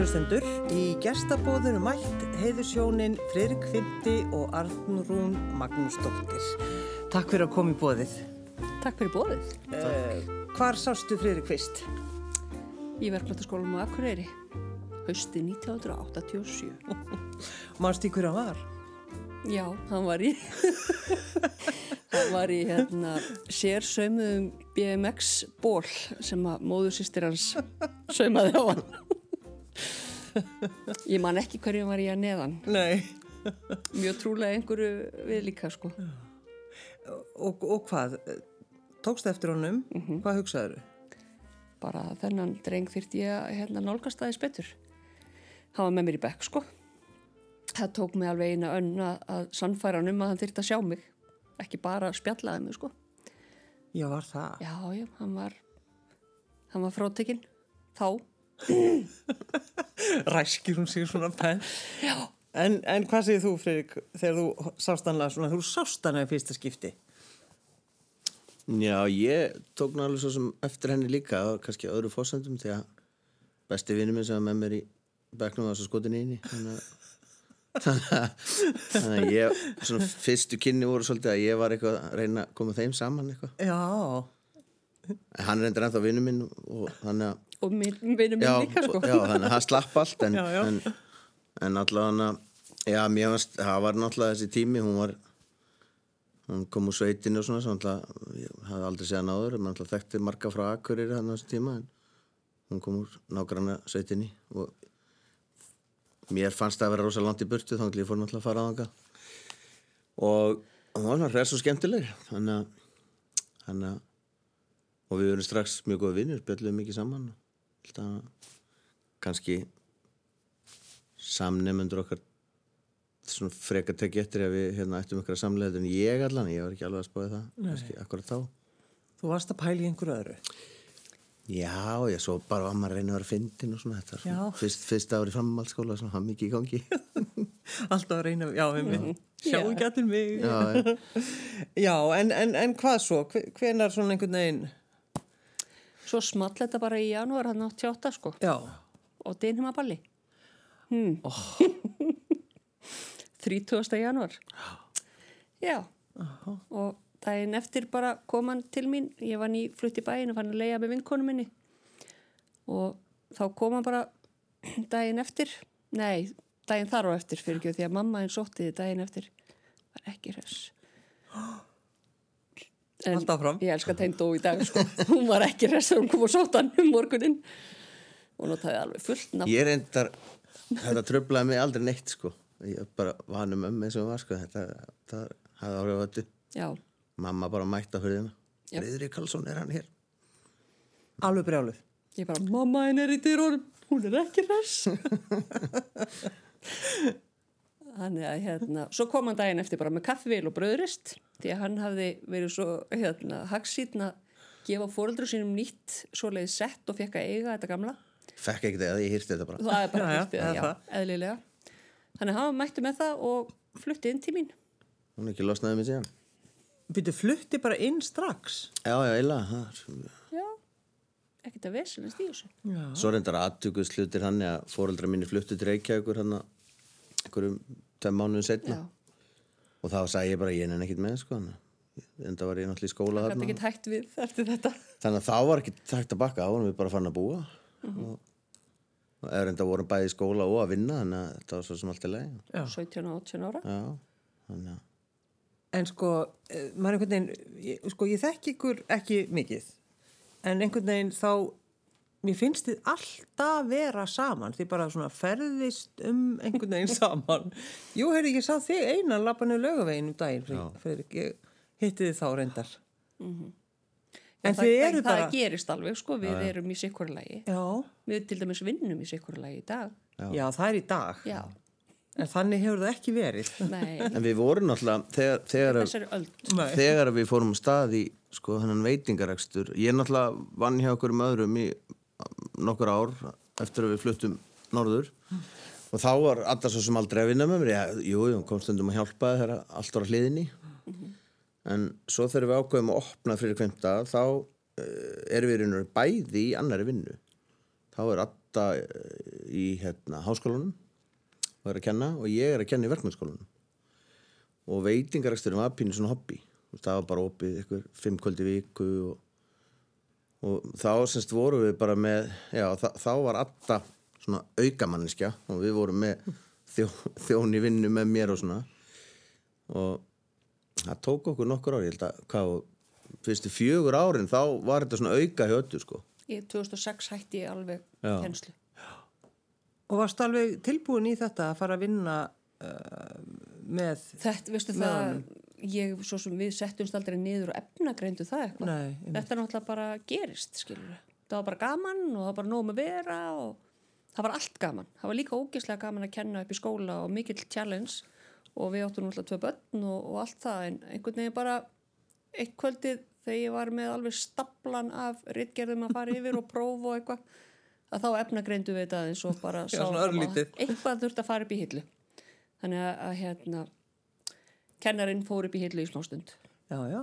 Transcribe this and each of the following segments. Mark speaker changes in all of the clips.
Speaker 1: hlustendur. Í gestabóðinu mætt heiðursjónin Freirik Fymti og Arnrún Magnúsdóttir. Takk fyrir að koma í bóðið.
Speaker 2: Takk fyrir bóðið.
Speaker 1: Uh, hvar sástu Freirik fyrst?
Speaker 2: Í verklættaskólanum á Akureyri, hausti 1987.
Speaker 1: Mást í hverja var?
Speaker 2: Já, hann var í, hann var í hérna, sérsauðum BMX ból sem að móðursýstir hans saumaði á hann. Ég man ekki hverju var í að neðan.
Speaker 1: Nei.
Speaker 2: Mjög trúlega einhverju við líka sko.
Speaker 1: Og, og hvað? Tókst eftir honum? Mm -hmm. Hvað hugsaður?
Speaker 2: Bara þennan dreng þyrti ég að hérna, nálgast aðeins betur. Hann var með mér í bekk sko. Það tók mig alveg eina önn að, sannfæra hann um að hann þyrti að sjá mig. Ekki bara spjallaði mig sko.
Speaker 1: Já, var það?
Speaker 2: Já, já, hann var, hann var frátekinn. Þá.
Speaker 1: Ræskir hún sig svona penn.
Speaker 2: Já.
Speaker 1: En, en hvað segir þú, Freirik, þegar þú sást hann að svona, þú sást hann að fyrsta skipti?
Speaker 3: Já, ég tók náttúrulega svo sem eftir henni líka og kannski öðru fósendum því að besti vinnu minn sem var með mér í beknum var svo skotin í henni þannig að þannig að ég, svona fyrstu kynni voru svolítið að ég var eitthvað að reyna að koma þeim saman eitthvað
Speaker 1: Já.
Speaker 3: En hann er endur ennþá vinnu minn og þannig að
Speaker 2: Og minn, vinnu minn
Speaker 3: já,
Speaker 2: líka sko.
Speaker 3: já, þannig að það slapp allt en,
Speaker 1: Já,
Speaker 3: en, en allavega já, mér varst, það var náttúrulega þessi tími hún var hún kom úr sveitinu og svona svo náttúrulega, ég hafði aldrei séð hann áður mann náttúrulega þekkti marga frá Akureyri hann á þessi tíma en hún kom úr nágranna sveitinni og mér fannst það að vera rosa langt í burtu þá ég fór náttúrulega að fara á þanga og hún var svona hress og skemmtileg þannig að, þannig að og við verðum strax mjög góða vinnir bjöllum mikið saman Alltaf, kannski samnefnendur okkar svona frekar tekið eftir ef við hérna ættum ykkur að samlega en ég allan, ég var ekki alveg að spáði það kannski akkurat þá
Speaker 1: Þú varst að pæla í einhverju öðru?
Speaker 3: Já, ég svo bara var maður að reyna að vera fyndin og svona þetta
Speaker 1: Já.
Speaker 3: svona fyrst, fyrst ári framhaldsskóla svona hann mikið í gangi
Speaker 1: Alltaf að reyna, já, við minn. Sjá
Speaker 2: Já.
Speaker 1: ekki allir mig.
Speaker 3: Já, já.
Speaker 1: Já, en, en, en hvað svo? Hve- Hvenær svona einhvern veginn?
Speaker 2: Svo small þetta bara í janúar hann 88 sko.
Speaker 1: Já.
Speaker 2: Og dinhima balli. Hmm. Oh. 30. janúar. Já. Og daginn eftir bara kom hann til mín. Ég var ný flutt í bæin og fann að leiða með vinkonu minni. Og þá kom hann bara daginn eftir. Nei, daginn þar á eftir fyrir ekki því að mamma henn sótti þið daginn eftir. Var ekki hress. En. Ég elska Teindó í dag sko. Hún var ekki þegar hún kom og sótt hann um morgunin. Og notaði alveg fullt nafn.
Speaker 3: Ég reyndar þetta tröflaði mig aldrei neitt sko ég bara hann um eins og var sko þetta, það hafði áhrif á þetta
Speaker 2: Já,
Speaker 3: mamma bara mætti á hurðina. Friðrik Karlsson er hann hér
Speaker 1: Alveg brjáluð.
Speaker 2: ég bara, mamma henn er í dyrunum, hún er ekki hress. Þannig að hérna, svo kom hann daginn eftir bara með kaffivil og bröðrist, því að hann hafði verið svo hérna, hagsýtn að gefa fóreldru sínum nýtt svoleiði sett og fekk að eiga þetta gamla.
Speaker 3: fekk ekki það, ég hýrti þetta bara
Speaker 2: Það er bara
Speaker 1: Já, já,
Speaker 2: hýrtið,
Speaker 1: það er
Speaker 2: já,
Speaker 1: það.
Speaker 2: eðlilega. Þannig að hann mætti með það og flutti inn til mín.
Speaker 3: hún er ekki losnaði mig síðan
Speaker 1: Býtu flutti bara inn strax?
Speaker 3: já, já, eila
Speaker 2: Já, ekkert að vesenast í þessu.
Speaker 1: Já.
Speaker 3: Svo reyndar aðtökuð slutir hann að fóreldra mínir fluttu til Reykjavíkur hann einhverjum tveim mánuðin setna
Speaker 2: Já,
Speaker 3: og þá sagði ég bara ég er ekkert með sko en enda var ég náttúrulega í skóla
Speaker 2: það
Speaker 3: þarna
Speaker 2: gæti ekki hægt við eftir þetta.
Speaker 3: þannig að þá var ekki takt að bakka þá varum við bara fann að búa
Speaker 2: Mhm.
Speaker 3: og, og eða reynda vorum bæði í skóla og að vinna þannig að þetta var svo sem allt er leið
Speaker 1: Já.
Speaker 2: 17 og 18 ára.
Speaker 3: já, þannig að
Speaker 1: En sko, eh, maður einhvern veginn, sko ég þekki ykkur ekki mikið, en einhvern veginn þá, mér finnst þið alltaf vera saman, þið bara svona ferðist um einhvern veginn saman. Jú, heyrðu, ég sá þig einan lappanu lögavegin um daginn, Friðrik, ég hitti þið þá reyndar. En
Speaker 2: það,
Speaker 1: þið
Speaker 2: það,
Speaker 1: eru
Speaker 2: það
Speaker 1: bara,
Speaker 2: gerist alveg sko, við erum í sikkurlagi.
Speaker 1: já,
Speaker 2: Við til dæmis vinnum í sikkurlagi í dag.
Speaker 1: já, það er í dag,
Speaker 2: Já,
Speaker 1: en þannig hefur það ekki verið.
Speaker 2: nei,
Speaker 3: en við vorum náttúrulega þegar, þegar, þegar við fórum stað í sko þennan veitingarekstur ég náttúrulega vann hjá okkur um öðrum í nokkur ár eftir að við fluttum norður. Og þá var alltaf svo sem aldrei að vinna með mér. Ég, jú, jú, kom stundum að hjálpa þegar allt var að hliðinni. En svo þegar við ákveðum að opna fyrir kvimta þá uh, erum við veru bæði í annari vinnu. Þá er alltaf uh, í hérna, háskólanum og er að kenna og ég er að kenna í verkmennskólanum og veitingareksturinn var pínu svona hobby. Það var bara opið ykkur fimm kvöldi viku og, og þá semst vorum við bara með já, þá var alltaf svona aukamanniskja og við vorum með þjó, þjón í vinnu með mér og svona og það tók okkur nokkur ári, ég held að hvað, fyrstu fjögur árin þá var þetta svona auka hjötu sko
Speaker 2: Í 2006 hætti ég alveg henslu.
Speaker 1: Og varst alveg tilbúin í þetta að fara að vinna uh, með...
Speaker 2: Þetta, veistu það. Ég, svo sem við settumst aldrei niður og efnagreindu það eitthvað.
Speaker 1: Nei.
Speaker 2: Þetta er náttúrulega bara gerist, skilur. Það var bara gaman og það var bara nóg með vera og það var allt gaman. Það var líka ógeðslega gaman að kenna upp í skóla og mikill challenge og við áttum náttúrulega tvö börn og, og allt það en einhvern veginn bara eitt kvöldið þegar ég var með alveg staplan af rittgerðum að fara yfir og prófa og eitthvað að þá efnagreindu við þetta eins og bara
Speaker 1: Já,
Speaker 2: eitthvað þurfti að fara upp í hillu þannig að hérna kennarinn fór upp í hillu í smástund.
Speaker 1: Já, já.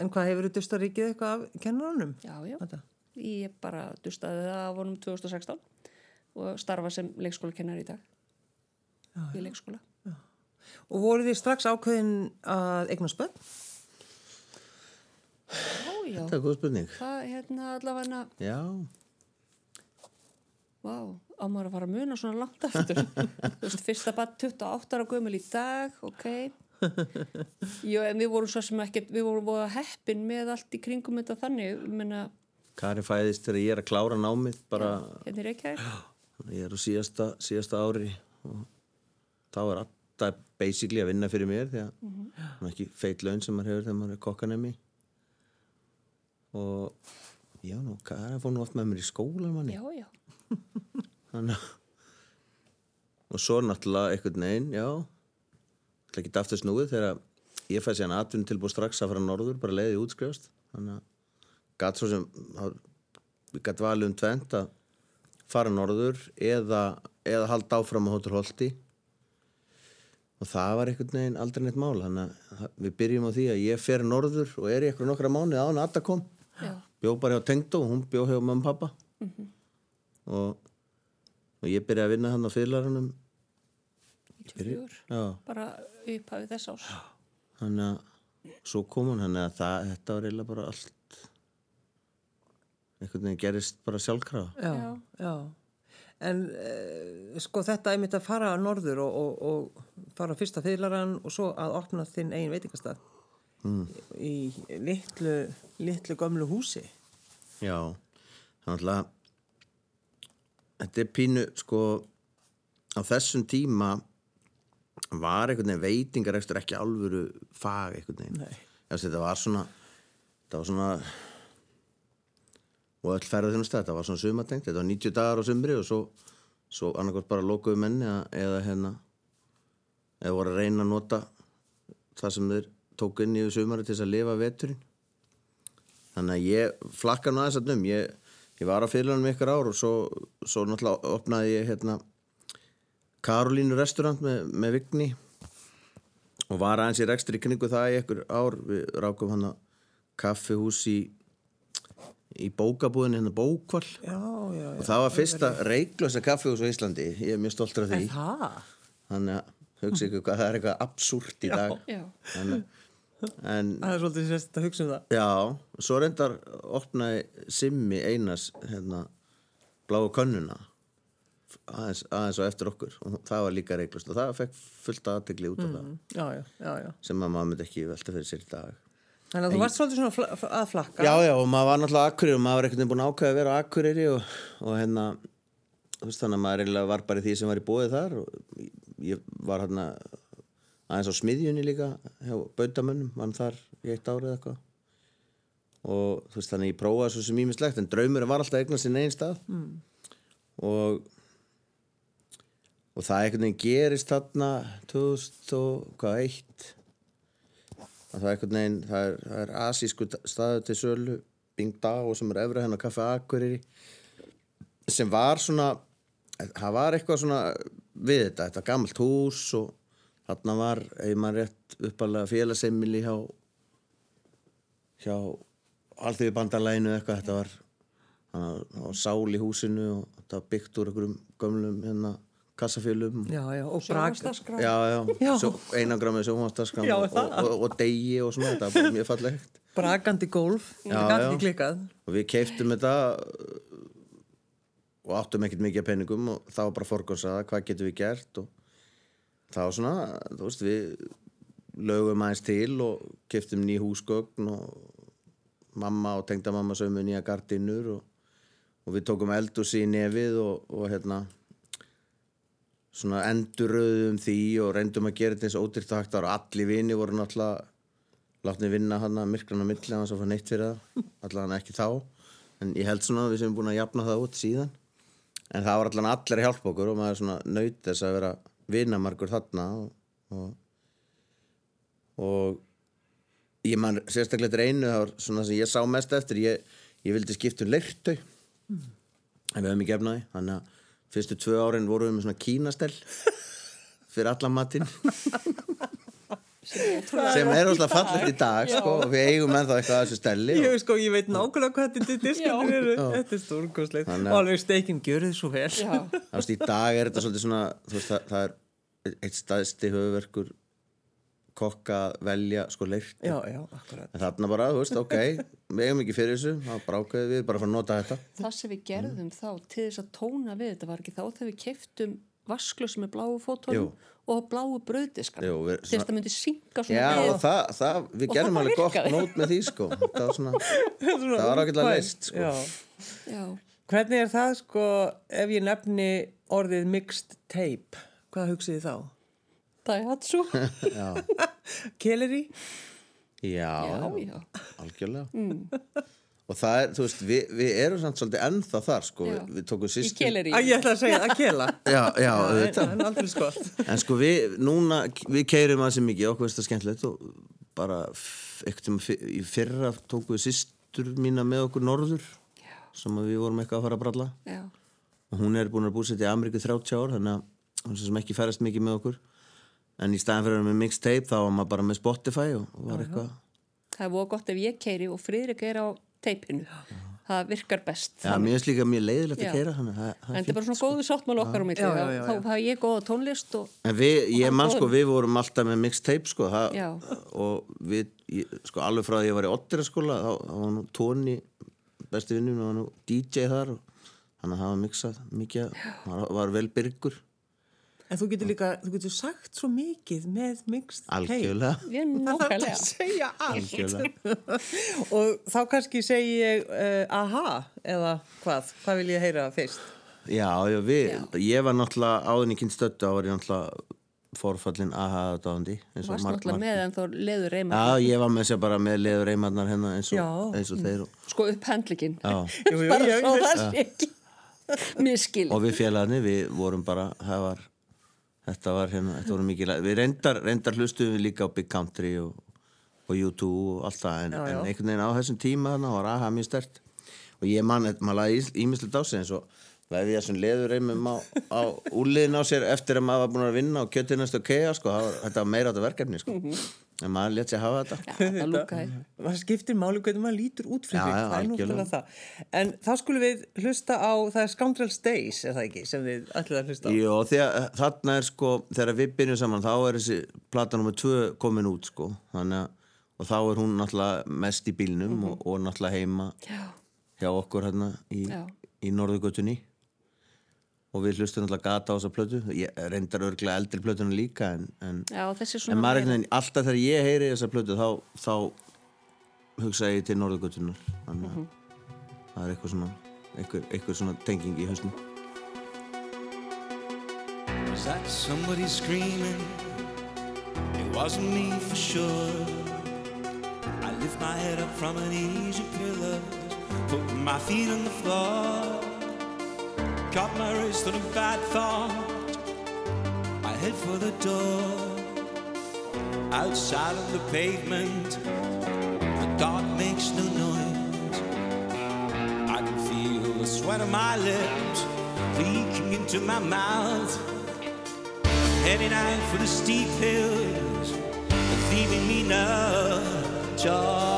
Speaker 1: En hvað hefur þú dusta ríkið eitthvað af kennaranum?
Speaker 2: já, já,
Speaker 1: Þetta?
Speaker 2: ég bara dustaði það af honum 2016 og starfa sem leikskólakennar í dag.
Speaker 1: Já,
Speaker 2: í leikskóla.
Speaker 1: Og voru þið strax ákveðin að eignast bönn?
Speaker 2: já, já,
Speaker 3: þetta er góð spurning.
Speaker 2: Það hérna allavega
Speaker 3: já,
Speaker 2: Vá, á maður að fara að muna svona langt aftur. Þú veist, fyrsta bara 28 ára gömul í dag, ok. Jó, en við vorum svo sem ekkert, við vorum voða heppin með allt í kringum þetta þannig, ég menna,
Speaker 3: Kari fæðist þegar ég er að klára námið bara,
Speaker 2: hérna í Reykjavík.
Speaker 3: ég er á síðasta, síðasta ári og þá er alltaf basically að vinna fyrir mér því að það er ekki feit laun sem maður hefur þegar maður er kokkanemi og já, nú, Kari fór nú oft með mér í skóla manni
Speaker 2: Já, já,
Speaker 3: Þannig og svo náttúrulega einhvern veginn, já. Það er ekki aftur snúið þegar ég fæði síðan atvinni tilbúið strax að fara norður, bara leiði útskrifast. Þannig að gatt svo sem við gatt valið um tvent að fara norður eða, eða halda áfram á Hotel Holti. Og það var einhvern veginn aldrei neitt mál. Þannig að við byrjum á því að ég fer norður og er í eitthvað nokkra mánuði án að Adda kom.
Speaker 2: Já,
Speaker 3: bjó bara hjá Tengdó hún bjó hjá mamma og pappa og, og ég byrjaði að vinna hann á fyrirlarunum
Speaker 2: 94,
Speaker 3: já,
Speaker 2: bara upphafið þess ás.
Speaker 3: þannig að svo kom hún þannig að það, þetta var eiginlega bara allt einhvern veginn gerist bara sjálfkrafa
Speaker 1: Já,
Speaker 2: Já.
Speaker 1: En uh, sko þetta er mitt að fara að norður og, og, og fara á fyrsta fyrirlaran og svo að opna þinn eigin veitingastað mm. í litlu, litlu gömlu húsi.
Speaker 3: já, þannig að þetta er pínu sko á þessum tíma var einhvern veginn veitingar ekki alvöru fag einhvern veginn. Já, þetta var svona þetta var svona og öll ferða þjónustu þetta var svona sumatengt, þetta var 90 dagar á sumri og svo, svo annarkvæmt bara lokuðu menni eða, eða hérna eða voru að reyna að nota það sem þeir tóku inn í sumari til þess að lifa veturinn. Þannig að ég flakka nú aðeins að um. Ég, ég var á fyrirlunum ykkur ár og svo, svo náttúrulega opnaði ég hérna Karolínu restaurant með, með Vigni og var aðeins í rekstri í kringu það í ykkur ár. Við rákum hann að kaffihús í í bókabúðin hérna bókval
Speaker 1: Já, já,
Speaker 3: og
Speaker 1: já.
Speaker 3: það var fyrsta reiklösa kaffihús á Íslandi. Ég er mjög stoltur af því. Þannig að hugsa ykkur hvað það er eitthvað absúrt í dag.
Speaker 2: Já,
Speaker 3: Þannig, en
Speaker 1: Það er svolítið sérst að hugsa um það.
Speaker 3: já, svo reyndar opnaði Simmi Einars hérna bláu könnuna aðeins, aðeins og eftir okkur og það var líka reiklust og það fekk fullt aðtegli út af það
Speaker 1: Já, já,
Speaker 3: sem að maður myndi ekki velta fyrir sér í dag
Speaker 1: Þannig að þú varst svolítið svona fla- að flakka.
Speaker 3: Já, já, og maður var náttúrulega akkurir og maður var einhvern veginn búin að ákveða að vera akkuriri og, og hérna þú veist þannig að maður var bara í því sem var í bóðið þar og ég var hérna aðeins á smiðjunni líka hjá bautamönnum, mann þar í eitt árið eitthvað. Og þú veist þannig ég prófaði svo sem ímislegt en draumur var alltaf að eigna sinni einn stað. Mm. og og það veginn gerist þarna 2001 að það er einhvern veginn það er, er asísku staðu til sölu Bing Dao sem er efra hennar kaffe Akureyri sem var svona það var eitthvað svona við þetta, þetta gammalt hús og þarna var, ef maður rétt uppalega félagseimili hjá hjá alþjóði bandalæginu eitthvað, þetta var var sál í húsinu og það var byggt úr einhverjum gömlum hérna kassafjölum
Speaker 1: Já, já, og brak
Speaker 2: Sjónvarpsdagskrá.
Speaker 3: já, já,
Speaker 1: Já.
Speaker 3: Sjó, einangra með sjónvastaskram og, og, og, og degi og svona, þetta var bara mjög fallegt.
Speaker 1: Ekki klikkað.
Speaker 3: Og við keiftum þetta uh, og áttum ekkert mikið af peningum og það var bara forgóðsaða, hvað getum við gert? Og það var svona, þú veist, við lögum aðeins til og keiftum ný húsgögn og mamma og tengdamamma sömu nýja gardinur og, og við tókum eldúsi í nefið og, og hérna svona endurröðum því og reyndum að gera þetta eins ódýrt og hægt og allir vini voru náttúrulega látni vinna hann að myrkran á milli að fá neitt fyrir það allan ekki þá. En ég held svona að við sem búin að jafna það út síðan. En það var allan allir að hjálpa okkur og maður svona naut þess að vera vinamarkur þarna og, og, og ég man sérstaklega þetta einu það var svona sem ég sá mest eftir ég, ég vildi skipta um leirtau. En við höfum ekki efnaði þannig að fyrstu tvö árin vorum við með svona kínastell fyrir allan matinn sem er óslega fallegt í dag sko, og við eigum ennþá eitthvað að þessu stelli og,
Speaker 1: Ég, sko, ég veit nákvæmlega hvað þetta diskunir eru. Þetta er
Speaker 3: Þannig
Speaker 1: Og alveg steikin, gjör þið svo vel.
Speaker 3: Veist, í dag er þetta svolítið svona þú veist, það, það er eitt staðsti höfuverkur kokka velja sko leirt
Speaker 1: Já, já, akkurat.
Speaker 3: En þarna bara, þú veist, ok við eigum ekki fyrir þessu, þá bara ákveðum við bara að fara að nota þetta.
Speaker 2: Það sem við gerðum þá til þess að tóna við þetta var ekki þá þegar við keftum vasklösa með bláu fótónum. Og bláu
Speaker 3: við-
Speaker 2: til þess að það myndi synga svona
Speaker 3: Já, og það, það, við
Speaker 2: Og
Speaker 3: gerum
Speaker 2: það
Speaker 3: alveg gott nót með því sko. Það var svona, það var ágætlega leist sko.
Speaker 1: Já.
Speaker 2: Já,
Speaker 1: Hvernig er það sko ef ég nefni orðið mixed tape Hvað hugsið þið þá?
Speaker 2: Daihatsu.
Speaker 3: Já,
Speaker 1: Kelleri?
Speaker 3: já,
Speaker 2: Já, já,
Speaker 3: algjörlega og það er, þú veist, við, við erum samt svolítið ennþá þar sko,
Speaker 2: Já.
Speaker 3: við, tókum
Speaker 2: í
Speaker 3: sýstur
Speaker 2: keleri
Speaker 1: ég ætla að segja að kela.
Speaker 3: Já, já, auðvitað.
Speaker 1: En aldrei skott
Speaker 3: En sko við, núna, við keirum að sem mikið, okkur veist það skemmtilegt og bara tíma í fyrra tókum við sýstur mína með okkur norður sem að við vorum eitthvað að fara að bralla.
Speaker 2: Já,
Speaker 3: og hún er búin að búsetja í Ameríku 30 ár þannig að hún sem ekki ferðast mikið með okkur. En í staðan fyrir að vera með mixtape þá var maður bara með Spotify og var eitthvað
Speaker 2: það er voða gott ef ég keiri og Friðrik er á teipinu. Það virkar best.
Speaker 3: Já, mér finnst líka mjög leiðilegt að keira þannig. Að það- það
Speaker 2: en
Speaker 3: er
Speaker 2: þetta er bara svona góðu sáttmála okkar á milli. Þá- hafa ég góða tónlist og
Speaker 3: En við, ég
Speaker 2: hann
Speaker 3: man sko, við vorum alltaf með mixtape sko, það, og við, ég, sko, alveg frá því ég var í ottiraskóla, þá, þá var nú Tóni, besti vinnum, var nú DJ þar og hann hafa mixað mikið, hann var vel byrgur,
Speaker 1: En þú getur líka, þú getur sagt svo mikið með mixed tape.
Speaker 3: Algjörlega,
Speaker 2: er
Speaker 1: Það þarf að segja allt.
Speaker 3: Algjörlega.
Speaker 1: Og þá kannski segi ég uh, aha eða hvað, hvað vil ég heyra fyrst?
Speaker 3: Já, já, við, ég var náttúrulega áðin í kynnstöttu, þá var ég náttúrulega forfallin aha dáðandi.
Speaker 2: varst náttúrulega með en þá leður reyma
Speaker 3: Já, ég var með sér bara með leður eimarnar hérna eins og,
Speaker 1: Já.
Speaker 3: eins og þeir og,
Speaker 2: sko upp hendlikinn
Speaker 3: já.
Speaker 2: Bara
Speaker 1: ég-
Speaker 2: svo það sé ekki miskil
Speaker 3: og við félagarnir, við vorum bara það var, þetta var hérna þetta voru mikið, við reyndar, reyndar hlustum við líka á Big Country og, og U2 og allt það, en, en einhvern veginn á þessum tíma þarna var AHA mjög stert. Og ég man, maður laði ímislegt á sig eins og veði þessum leður reymum á, á úliðin á sér eftir að maður var búin að vinna og kjötið næstu kea, sko, það var, þetta var meira þetta verkefni, sko, en maður létt sér hafa þetta.
Speaker 2: Já, það lúkaði
Speaker 1: Það skiptir máli hvernig maður lítur út fyrir því, það er nú
Speaker 3: algjörlega.
Speaker 1: fyrir það. En þá skulum við hlusta á, það er Scoundrels Days, er það ekki, sem við ætlum að hlusta á?
Speaker 3: Jó, þegar, þarna er sko, þegar við byrjum saman, þá er þessi plata nummer tvö komin út, sko, þannig að, og þá er hún náttúrulega mest í bílnum og, og náttúrulega heima
Speaker 2: já,
Speaker 3: hjá okkur hérna í, í Norðugötunni og við hlustum náttúrulega gata á þessa plötu, ég reyndar örglega eldri plötuna líka, en, en,
Speaker 2: já, þessi
Speaker 3: en maður einhvern veginn, alltaf þegar ég heyri þessa plötu, þá, þá hugsa ég til Norðugötunar, þannig að það er eitthvað svona, eitthvað, eitthvað svona tenging í hausnum.
Speaker 4: Was that somebody screaming? It wasn't me for sure. I lift my head up from an easy pillow, put my feet on the floor, caught my wrist on a bad thought. I head for the door. Outside on the pavement, the dog makes no noise. I can feel the sweat on my lips leaking into my mouth. Heading out for the steep hills, leaving me no choice.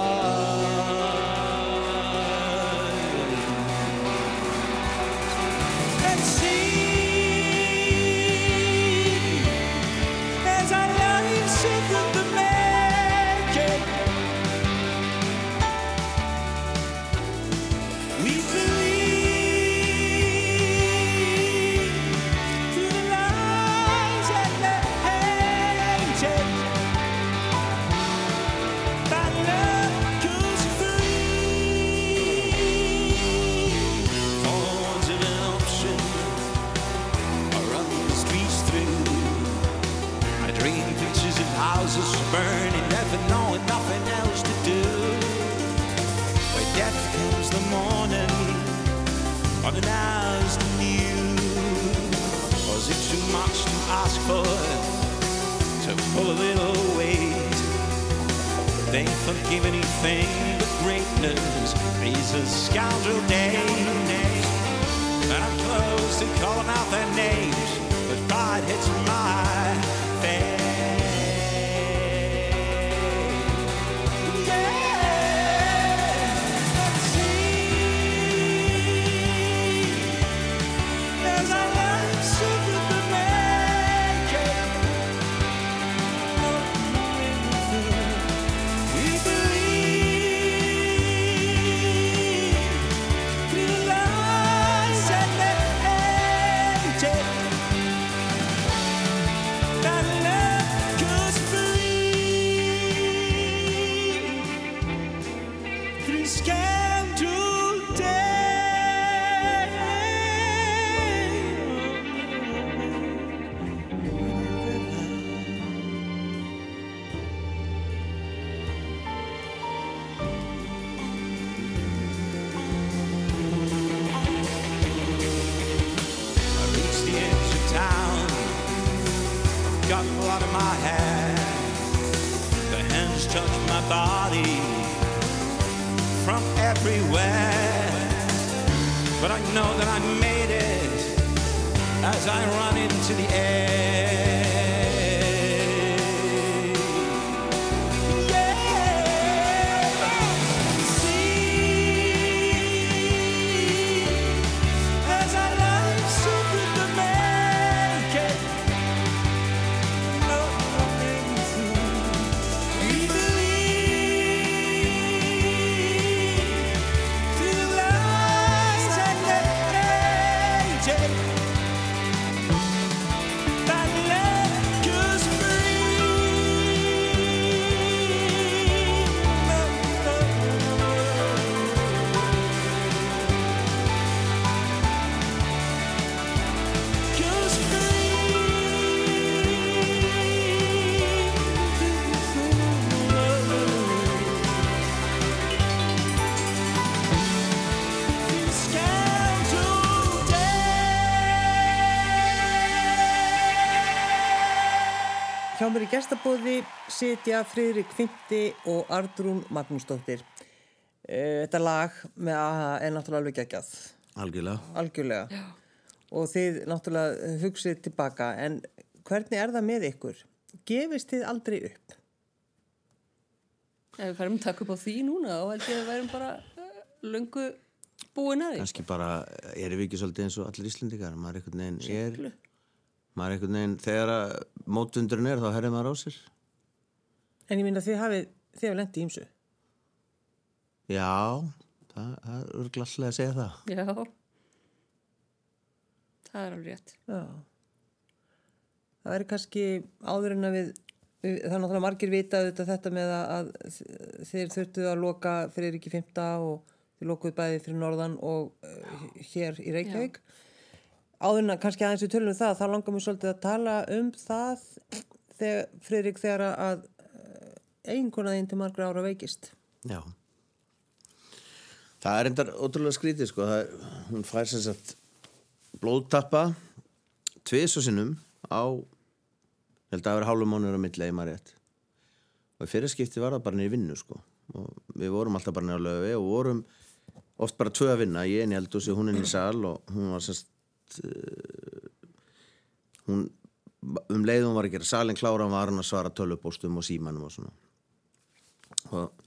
Speaker 4: Blood in my. The hands touch my body from everywhere. But I know that I made it as I run into the air.
Speaker 1: Mér í gestabóði sitja Friðrik Fymti og Ardrún Magnúsdóttir. Eh, Þetta lag með AHA er náttúrulega alveg geggjað,
Speaker 3: algjörlega
Speaker 1: algjörlega. Og þið náttúrulega hugsið tilbaka, en hvernig er það með ykkur? Gefist þið aldrei upp?
Speaker 2: Ef við færum að taka upp á því núna og held ég að við værum bara uh, löngu búin að því.
Speaker 3: kannski bara erum við ekki svolítið eins og allir Íslendingar maður einhvern veginn er maður einhvern veginn þegar að mótundurinn er þá herrið maður á sér
Speaker 1: En ég minna þið hafið, þið hafið lendið ímsu.
Speaker 3: já, það, það er glaslega að segja það
Speaker 2: Já. Það er alveg rétt.
Speaker 1: Já. Það er kannski áður en að við, það er náttúrulega margir vita auðvitað þetta með að, að þeir þurftu að loka fyrir ekki fymta og þeir lokuðu bæði fyrir norðan og uh, hér í Reykjavík. Áður að kannski aðeins við tölum um það, þá langar mér svolítið að tala um það þegar, Friðrik, þegar að eiginkona þín til margra ára veikist.
Speaker 3: já. Það er endar ótrúlega skrítið sko. Er- hún fær sem sagt blóðtappa tvis og sinnum á held að það vera hálfum mánuður á milli eða maður rétt. Og í fyrir skipti var það bara niður vinnu sko. Og við vorum alltaf bara niður á löfi og vorum oft bara tvö að vinna ég inn í eldúsi, hún inn í sal og hún var sérst uh, hún um leið hún var að gera salin klára var hann að svara tölvupóstum og símanum og svona. Og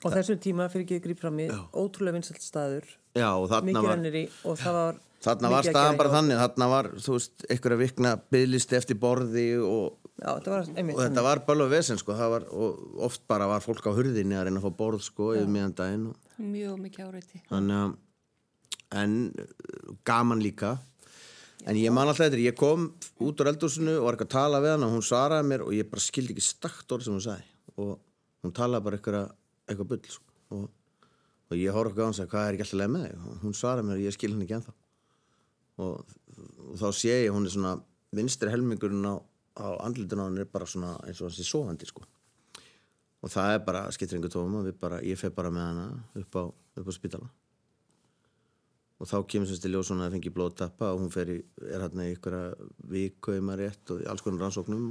Speaker 1: Og þessum tíma fyrir ekki grýp fram í ótrúlega vinsalt staður,
Speaker 3: já og þarna var
Speaker 1: í og var
Speaker 3: Þarna var
Speaker 1: að
Speaker 3: staðan bara þannig, þarna var, þú veist, einhverja vikna bygglisti eftir borði og,
Speaker 1: Já, þetta var einmitt
Speaker 3: og þetta var bara vesen, sko, það var, og oft bara var fólk á hurðinni að reyna að fá borð, sko, yfir miðan daginn og
Speaker 2: Mjög mikið áreiti.
Speaker 3: þannig að, en gaman líka, en ég man alltaf þetta, ég kom út úr eldúsinu og var eitthvað að tala við hann og hún svaraði mér og ég bara skildi ekki stakt orð sem hún sagði. Og hún talaði bara eitthvað, eitthvað bull, sko, og, og ég horf ekki á hann og sagði, hvað er ekki alltaf leið með þig? Og hún svaraði mér og ég skil hann ekki ennþá. Og, og þá sé ég hún er svona vinstri helmingurinn á, á andlutinu á hann er bara svona eins og hann sé sofandi sko. Og það er bara skiptir einhver tóma ég fer bara með hana upp á, upp á spítala og þá kemur semst í ljós svona að fengi blóðtappa og hún fer í, er hérna í ykkur viku í maður rétt og í alls konar rannsóknum.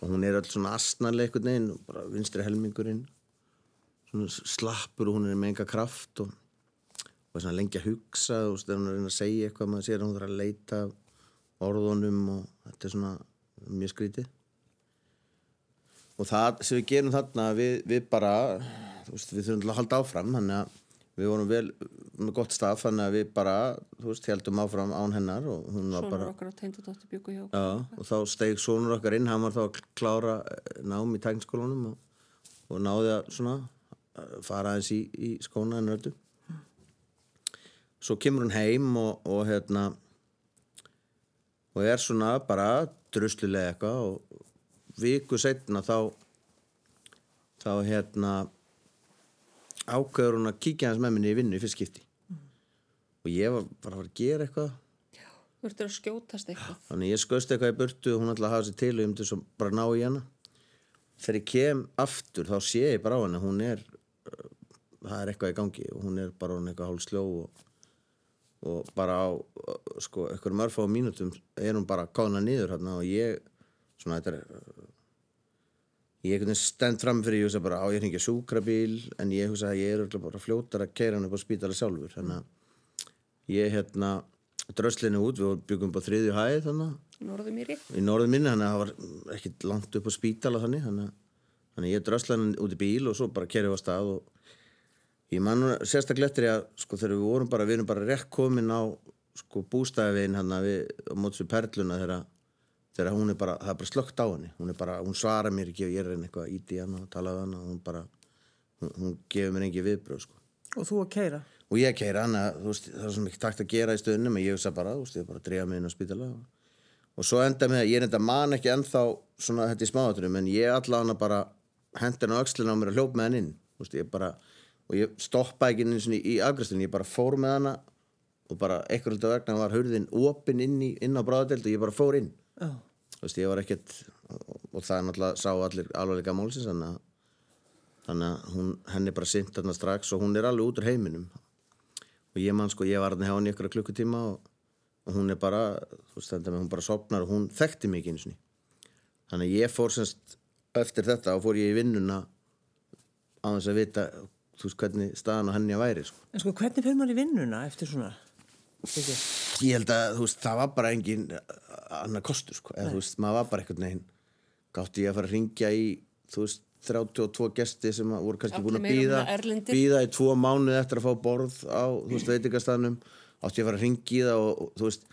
Speaker 3: Og, hún er öll svona veginn og bara vinstri helmingurinn. Svona slappur og hún er með enga kraft og, og svona lengi að hugsa og þegar hún er að reyna að segja eitthvað maður sér að hún þarf að leita að orðunum og þetta er svona mjög skrítið. Og það sem við gerum þarna við, við bara veist, við þurfum til að halda áfram þannig að við vorum vel með gott stað þannig að við bara þú veist, heldum áfram án hennar og hún var
Speaker 2: Svona
Speaker 3: bara
Speaker 2: okkar á teindadóttir byggu hjá.
Speaker 3: Já, og þá steig sonur okkar inn, hann var þá að klára eh, nám í tækniskólanum og, og náði að svona eh, fara aðeins í, í skóna en öllu. Svo kemur hún heim og, og hérna og er svona bara druslulega eitthvað og viku setna þá þá hérna ákveður hún að kíkja hans með minni í vinnu í fyrst skipti og ég var bara að fara að gera eitthvað
Speaker 2: Þú ertur að skjótast eitthvað.
Speaker 3: Þannig ég skauðst eitthvað í burtu og hún ætlaði að hafa sér til og ég myndi svo bara ná í hana. Þegar ég kem aftur þá sé ég bara á henni, hún er, uh, það er eitthvað í gangi og hún er bara hún eitthvað hálf sljó og, og bara á, uh, sko, eitthvað mörfa á mínutum er hún bara káðna niður hérna og ég, svona þetta er, ég einhvern veginn stend fram fyrir ég hugsa bara á ég hringi súkrabíl en ég hugsa að ég er örugglega bara fljótar að keira hann upp á spítala sjálfur, þannig að ég hérna dröslinu út, við byggum upp á þriðju hæð þannig
Speaker 2: Norðu mýri.
Speaker 3: í norðum minni, þannig að það var ekkit langt upp á spítala þannig þannig, að- þannig ég drösla hann út í bíl og svo bara kerið á stað og ég man sérstaklega eftir að sko þegar við vorum bara, við erum bara rétt komin á sko bústæðivegin hann að við móts við perluna þegar þegar hún er bara, það er bara slögt á henni. Hún er bara, hún svarar mér ekki og ég er henni eitthvað íti hann og tala við hann og hún bara hún, hún gefur mér engi viðbröð sko.
Speaker 1: Og þú að keira.
Speaker 3: og ég keira hann að veist, það er sem ekki takt að gera í stöðunum en ég hugsa bara, þú veist, ég bara að dreiga mig inn á spítala og, og svo enda með að ég er enda man ekki ennþá svona þetta í smáaturum en ég alla hann að bara hendi hann á öxlina á mér að hljópa með hann inn. Veist, ég bara, og ég stoppa ekki inn í, í afgræstunni, ég bara fór með hana og bara hlutu vegna var hurðin opin inn, í, inn á bráðadelt og ég bara fór inn
Speaker 1: Já.
Speaker 3: þú veist, ég var ekkert og, og það er náttúrulega sá allir alvarleika málsins þannig að þannig að hún, henni bara sint þarna strax og hún er alveg út úr heiminum og ég man sko, ég var hann hjá henni ykkur klukkutíma og, og hún er bara þú veist þetta með hún bara sopnar og hún þekkti ekki eins og þannig að ég fór semst eftir þetta og fór ég í vinnuna á þess að vita þú veist hvernig staðan á henni að væri sko.
Speaker 1: En sko, hvernig fyrir maður í vinnuna eftir svona?
Speaker 3: Ég held að þú veist, það var bara engin annar kostur sko, eða þú veist, maður var bara einhvern veginn gátti ég að fara að ringja í þú veist, 32 gesti sem voru kannski búin að
Speaker 2: og
Speaker 3: býða býða í tvo mánuði eftir að fá borð á, þú veist, veitingastafnum átti ég að fara að ringja í það og, og þú veist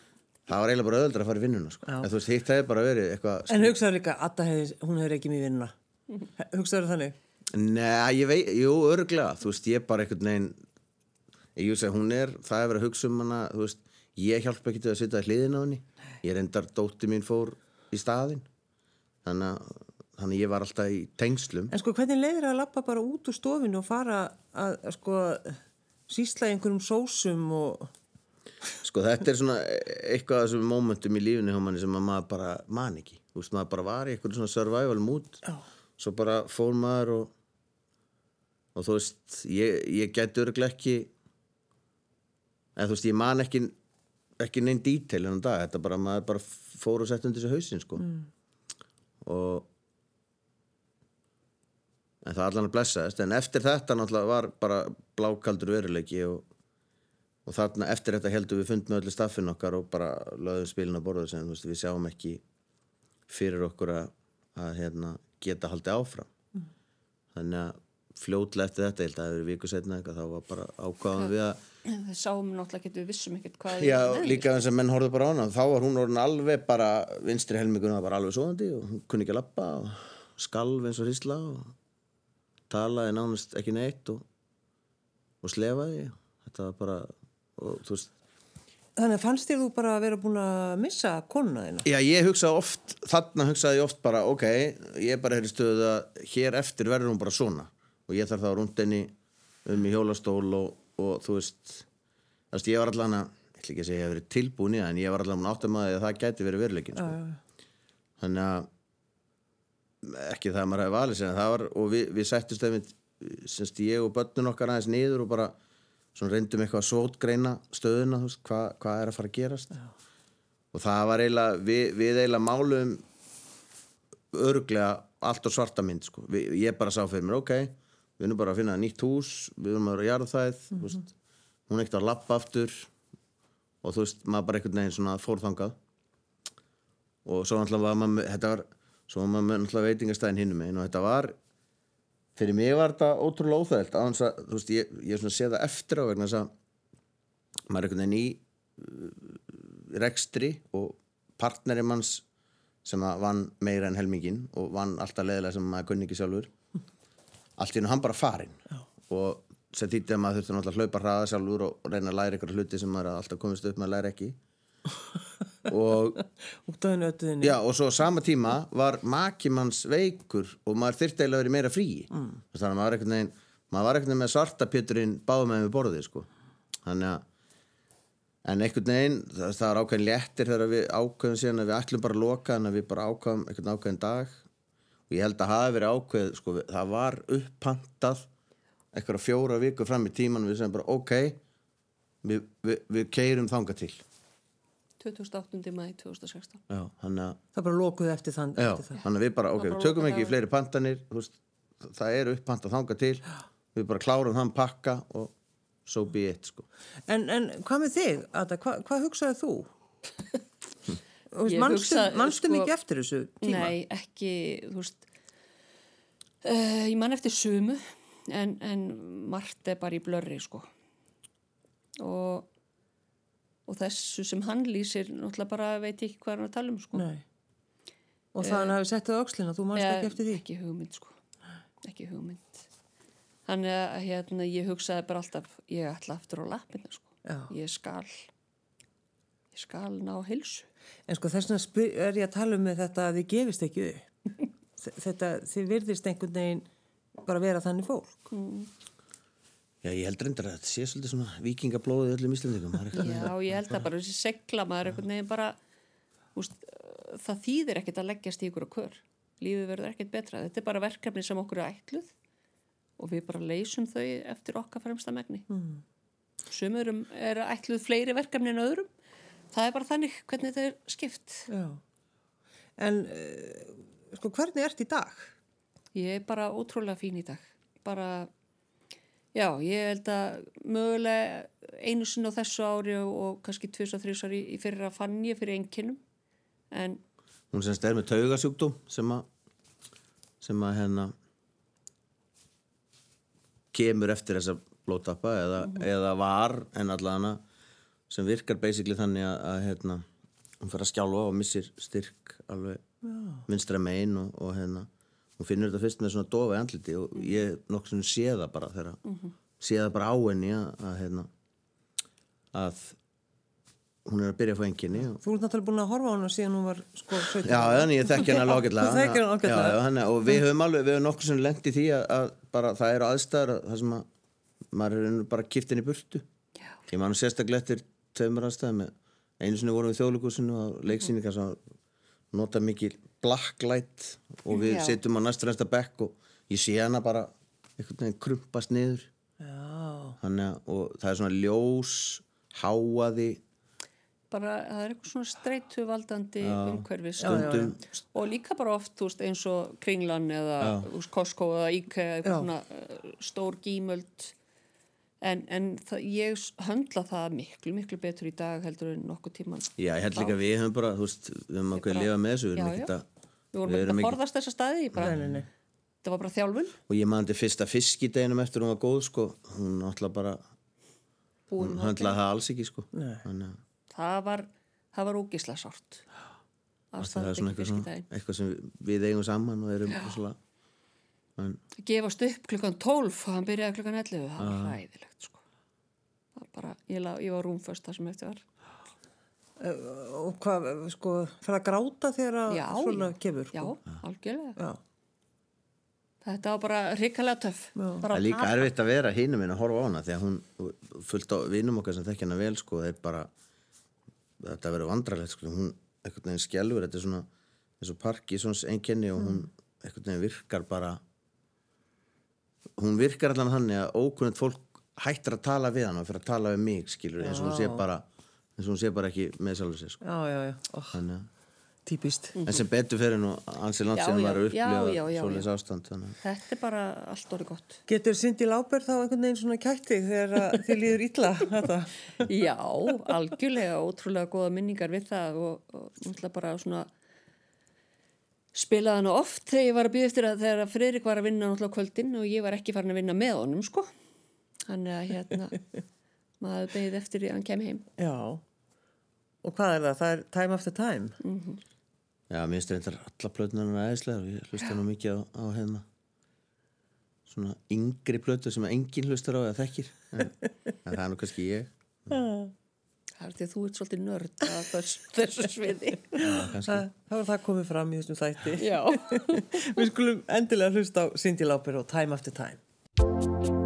Speaker 3: það var eiginlega bara öðuldra að fara í vinnuna sko. En þú veist, hitt hefði bara verið eitthvað
Speaker 1: En hugsaður líka, Adda hefði, hún hefur ekki mjög vinnuna. Hugsaður þannig?
Speaker 3: Nei, ég veit, jú, örglega, þú veist, ég bara einhvern veginn, ég veist að hún er, það er verið að hugsa um hana, þú veist, ég hjálpa ekki til að sitja í hliðin á henni, ég reyndar, dótti mín fór í staðinn, þannig að, þannig að ég var alltaf í tengslum.
Speaker 1: En sko, hvernig leiðir að lappa bara út úr stofinu og fara að, að sko, sísla í einhverjum sósum og...
Speaker 3: Sko, þetta er svona eitthvað af þessum momentum í lífinu hjá manni sem að maður bara man ekki, þú veist, maður bara var í eitthvað svona survival mood,
Speaker 1: Já.
Speaker 3: svo bara fór maður og, og þú veist, ég, ég gæti örglega ekki, eða þú veist, ég man ekki, ekki neinn dítel hennan dag, þetta bara, maður bara fór og sett undir þessu hausinn, sko. Og, en það allan að blessaðist, en eftir þetta náttúrulega var bara blákaldur veruleiki og, og þarna eftir þetta heldum við fund með öllu staffin okkar og bara lögðum spilin á borðu sem veist, við sjáum ekki fyrir okkur að, að hérna, geta haldið áfram. Þannig að fljótlega eftir þetta, ég held að það hefur viku setna eitthvað, þá var bara ákváðum við að
Speaker 2: Við sáum náttúrulega ekki, við vissum ekkert hvað
Speaker 3: Já, líka þess að menn horfðu bara á hana. Þá var hún orðin alveg bara vinstri helminguna var bara alveg svoðandi og hún kunni ekki að lappa og skalf eins og hrísla og talaði nánast ekki neitt og, og slefaði. Þetta var bara og, veist,
Speaker 1: Þannig að fannst þér þú bara að vera búin að missa konuna þína?
Speaker 3: Já, ég hugsaði oft, þarna hugsaði ég oft bara, ok, ég er bara hér í stöðu að hér eftir verður hún bara svona. Og ég þarf þá rúnd henni um í hjólastól og, og þú veist, þú veist, ég var allan að, ég ætla ekki að segja að ég hef verið tilbúin í það, en ég var allan að áttum að það gæti verið veruleikin, sko. Þannig að, ekki það að maður hefði valið en það var, og við, við sættust þeim, semst ég og börnun okkar aðeins niður og bara, svona reyndum eitthvað að svótgreina stöðuna, þú veist, hvað, hvað er að fara að gerast. Já. Og það var eiginlega, við, við eiginlega málum örglega allt og svarta mynd sko. Vi, ég bara sá fyrir mér, ok við erum bara að finna nýtt hús við erum að vera að jarða það mm -hmm. hún er ekkert að lappa aftur og þú veist, maður bara einhvern veginn svona fórþangað og svo náttúrulega var maður þetta var, svo var maður náttúrulega veitingastæðin hinnum einn og þetta var fyrir mig var þetta ótrúlega óþægilt hans að, þú veist, ég, ég svona sé það eftir á vegna þess að maður er einhvern veginn í uh, rekstri og partneri manns sem að vann meira en helmingin og vann alltaf leðilega sem maður kunni ekki sjálfur allt í hann bara farinn. Og sem þýtti að maður þurfti náttúrulega að hlaupa hraða sjálfur og reyna að læra ykkur hluti sem maður alltaf komist upp með að læra ekki. Og Já, og svo sama tíma var makimanns veikur og maður þyrfti eiginlega að vera meira frí mm. þannig að maður var einhvern veginn maður var einhvern veginn með svartapjöturinn báðum með við borðið sko. þannig að en einhvern veginn, það, það er ákveðin léttir þegar við ákveðum síðan að við ætlum bara að loka en að við bara ákveðum einhvern ákveðin dag og ég held að hafi verið ákveð sko, það var uppantað eitthvað fjóra viku fram í tíman við sem bara ok við, við, við keirum þanga til
Speaker 2: 28. mæði 2016
Speaker 3: Já, að
Speaker 1: það bara lokuð eftir þann
Speaker 3: Já,
Speaker 1: eftir það.
Speaker 3: þannig að við bara, ok,
Speaker 2: bara
Speaker 3: við tökum ekki í fleiri pantanir, veist, það er uppantað þanga til, við bara klárum þann pakka og so be it, sko.
Speaker 1: En, en hvað með þig, Ada, hva, hvað hugsaði þú?
Speaker 2: Hugsaði,
Speaker 1: manstu
Speaker 2: sko-
Speaker 1: mikið eftir þessu tíma?
Speaker 2: Nei, ekki, þú veist uh, ég man eftir sumu en, en margt er bara í blörri sko og, og þessu sem hann lýsir náttúrulega bara veit ekki hvað hann að tala um sko
Speaker 1: Nei. Og það hann hafi sett það á öxlina, þú manst
Speaker 2: Eh,
Speaker 1: ekki eftir því?
Speaker 2: Ekki hugmynd sko ekki hugmynd Þannig að hérna, ég hugsaði bara alltaf ég ætla aftur á lappina sko
Speaker 1: Já.
Speaker 2: ég skal ég skal ná hilsu
Speaker 1: En sko þess vegna er ég að tala um þetta að þið gefist ekki upp. Þe- þetta, þið virðist einhvern veginn bara vera þannig fólk.
Speaker 3: Já, ég held reyndar að þetta sé svolítið svona vikingablóðið öllum íslendingum. er
Speaker 2: Já, ég held að bara þessi segla maður einhvern veginn bara úst, það þýðir ekkert að leggjast í ykkur á kör lífið verður ekkert betra þetta er bara verkefni sem okkur er ætluð og við bara leysum þau eftir okkar fremsta megni mm. sumurum er ætluð fleiri verkefni en öðrum það er bara þannig hvernig þetta er skipt
Speaker 1: Já. En uh, sko hvernig ert í dag?
Speaker 2: ég er bara ótrúlega fín í dag bara já, ég held að mögulega einu sinni á þessu ári og, og kannski tvís og þrjus ári í fyrra fann ég fyrir einkinnum en
Speaker 3: Hún semst er með taugasjúkdóm sem að, sem að hérna kemur eftir þessa blótappa eða, eða var en allavega sem virkar basically þannig að, að hérna, hún fer að skjálfa og missir styrk alveg vinstra megin og, og hérna hún finnur þetta fyrst með svona dofa í andliti og ég nokkuð sem sé það bara þegar sé það bara á henni að, að hérna að hún er að byrja að fá enginni og
Speaker 1: Þú ert náttúrulega búin að horfa á hana síðan hún var sko 17.
Speaker 3: Já, þannig ég þekki hana ágætlega. og við höfum alveg, við höfum nokkuð sem lent í því að, að bara það eru aðstæður að- það sem að maður er bara kipt í burtu.
Speaker 2: Já.
Speaker 3: Ég man sérstaklega eftir tveimur aðstæðum. Einu sinni vorum við þjóðlíkusinu og leiksýningar sem nota mikið blacklight og við
Speaker 2: Já.
Speaker 3: sitjum á næstrænsta bekk og ég sé hana bara einhvern veginn krumpast niður. Að- og það er svona ljós háaði
Speaker 2: bara það er eitthvað svona streitu valdandi umhverfi og líka bara oft veist, eins og Kringlan eða Costco eða IKEA
Speaker 1: Já.
Speaker 2: eitthvað svona uh, stór gímöld en, en það, ég höndla það miklu, miklu betur í dag heldur en nokkuð tíman
Speaker 3: Já, ég held líka við höfum bara, þú veist, við höfum ákveðið að lifa með þessu, við erum
Speaker 2: Já,
Speaker 3: ekkert
Speaker 2: já.
Speaker 3: að,
Speaker 2: við vorum
Speaker 3: Við
Speaker 2: ekkert að forðast þessa staði ég bara,
Speaker 1: Nei, nei, nei.
Speaker 2: það var bara þjálfun
Speaker 3: og ég maður til fyrsta fiskideginum eftir hún var góð, sko, hún náttúrulega bara,
Speaker 2: búin
Speaker 3: hún höndlaði það alls ekki, sko.
Speaker 1: Nei.
Speaker 3: Þannig að
Speaker 2: það var, það var ógislega sárt
Speaker 3: það er svona eitthvað, svona, eitthvað sem við, við eigum saman og erum svona, en,
Speaker 2: gefast upp klukkan 12 og hann byrjaði klukkan 11 það var hræðilegt sko. það var bara, ég, la, ég var rúmföst það sem eftir var
Speaker 1: Og hvað, sko, fyrir að gráta þegar að svona
Speaker 2: já.
Speaker 1: kemur,
Speaker 2: já,
Speaker 1: sko.
Speaker 2: algjörlega
Speaker 1: Já.
Speaker 2: þetta var bara hrikalega töff bara
Speaker 3: það er líka erfitt að vera hínum minn að horfa á hana því að hún, fullt á vinum okkar sem þekkja hana vel, sko, það er bara, þetta verður vandralegt, sko, hún, einhvern veginn skjálfur, þetta er svona, eins og Parkinsons einkenni og hún, einhvern veginn virkar bara, hún virkar allan þannig að ókunnið fólk hættir að tala við hann og fyrir að tala við mig, skilur, eins og hún sé bara, eins og hún sé bara ekki með sjálfur sér, sko.
Speaker 1: Já, já, já. Oh.
Speaker 3: Þannig að,
Speaker 5: típist.
Speaker 3: en sem betur fyrir nú ansi langt
Speaker 2: Já,
Speaker 3: sem
Speaker 2: já,
Speaker 3: maður
Speaker 2: já, já, já,
Speaker 3: upplifað
Speaker 2: já.
Speaker 3: svoleiðis ástand þannig. að-
Speaker 2: Þetta er bara allt orðið gott.
Speaker 5: Getur Cindy Lauper þá einhvern veginn svona kætti þegar að þið líður illa þetta?
Speaker 2: Já, algjörlega, ótrúlega góða minningar við það og, og náttúrulega bara svona spilaði hann oft þegar ég var að býða eftir að þegar Fredrik var að vinna náttúrulega kvöldin og ég var ekki farin að vinna með honum, sko. Þannig að hérna, maður beðið eftir því að hann kem heim.
Speaker 5: Já. Og hvað er það? Það er time after time.
Speaker 3: Já, mér finnst reyndar alla plötunar aðeinslega og ég hlusta nú mikið á, á hérna svona yngri plötu sem enginn hlustar á eða þekkir en, en það er nú kannski ég
Speaker 2: Það er því að þú ert svolítið nörd að þessu, þessu sviði.
Speaker 3: Já, kannski.
Speaker 5: Það, þá er það komið fram í þessum þætti.
Speaker 2: Já.
Speaker 5: Við skulum endilega hlusta á Cindy Lauper og Time After Time.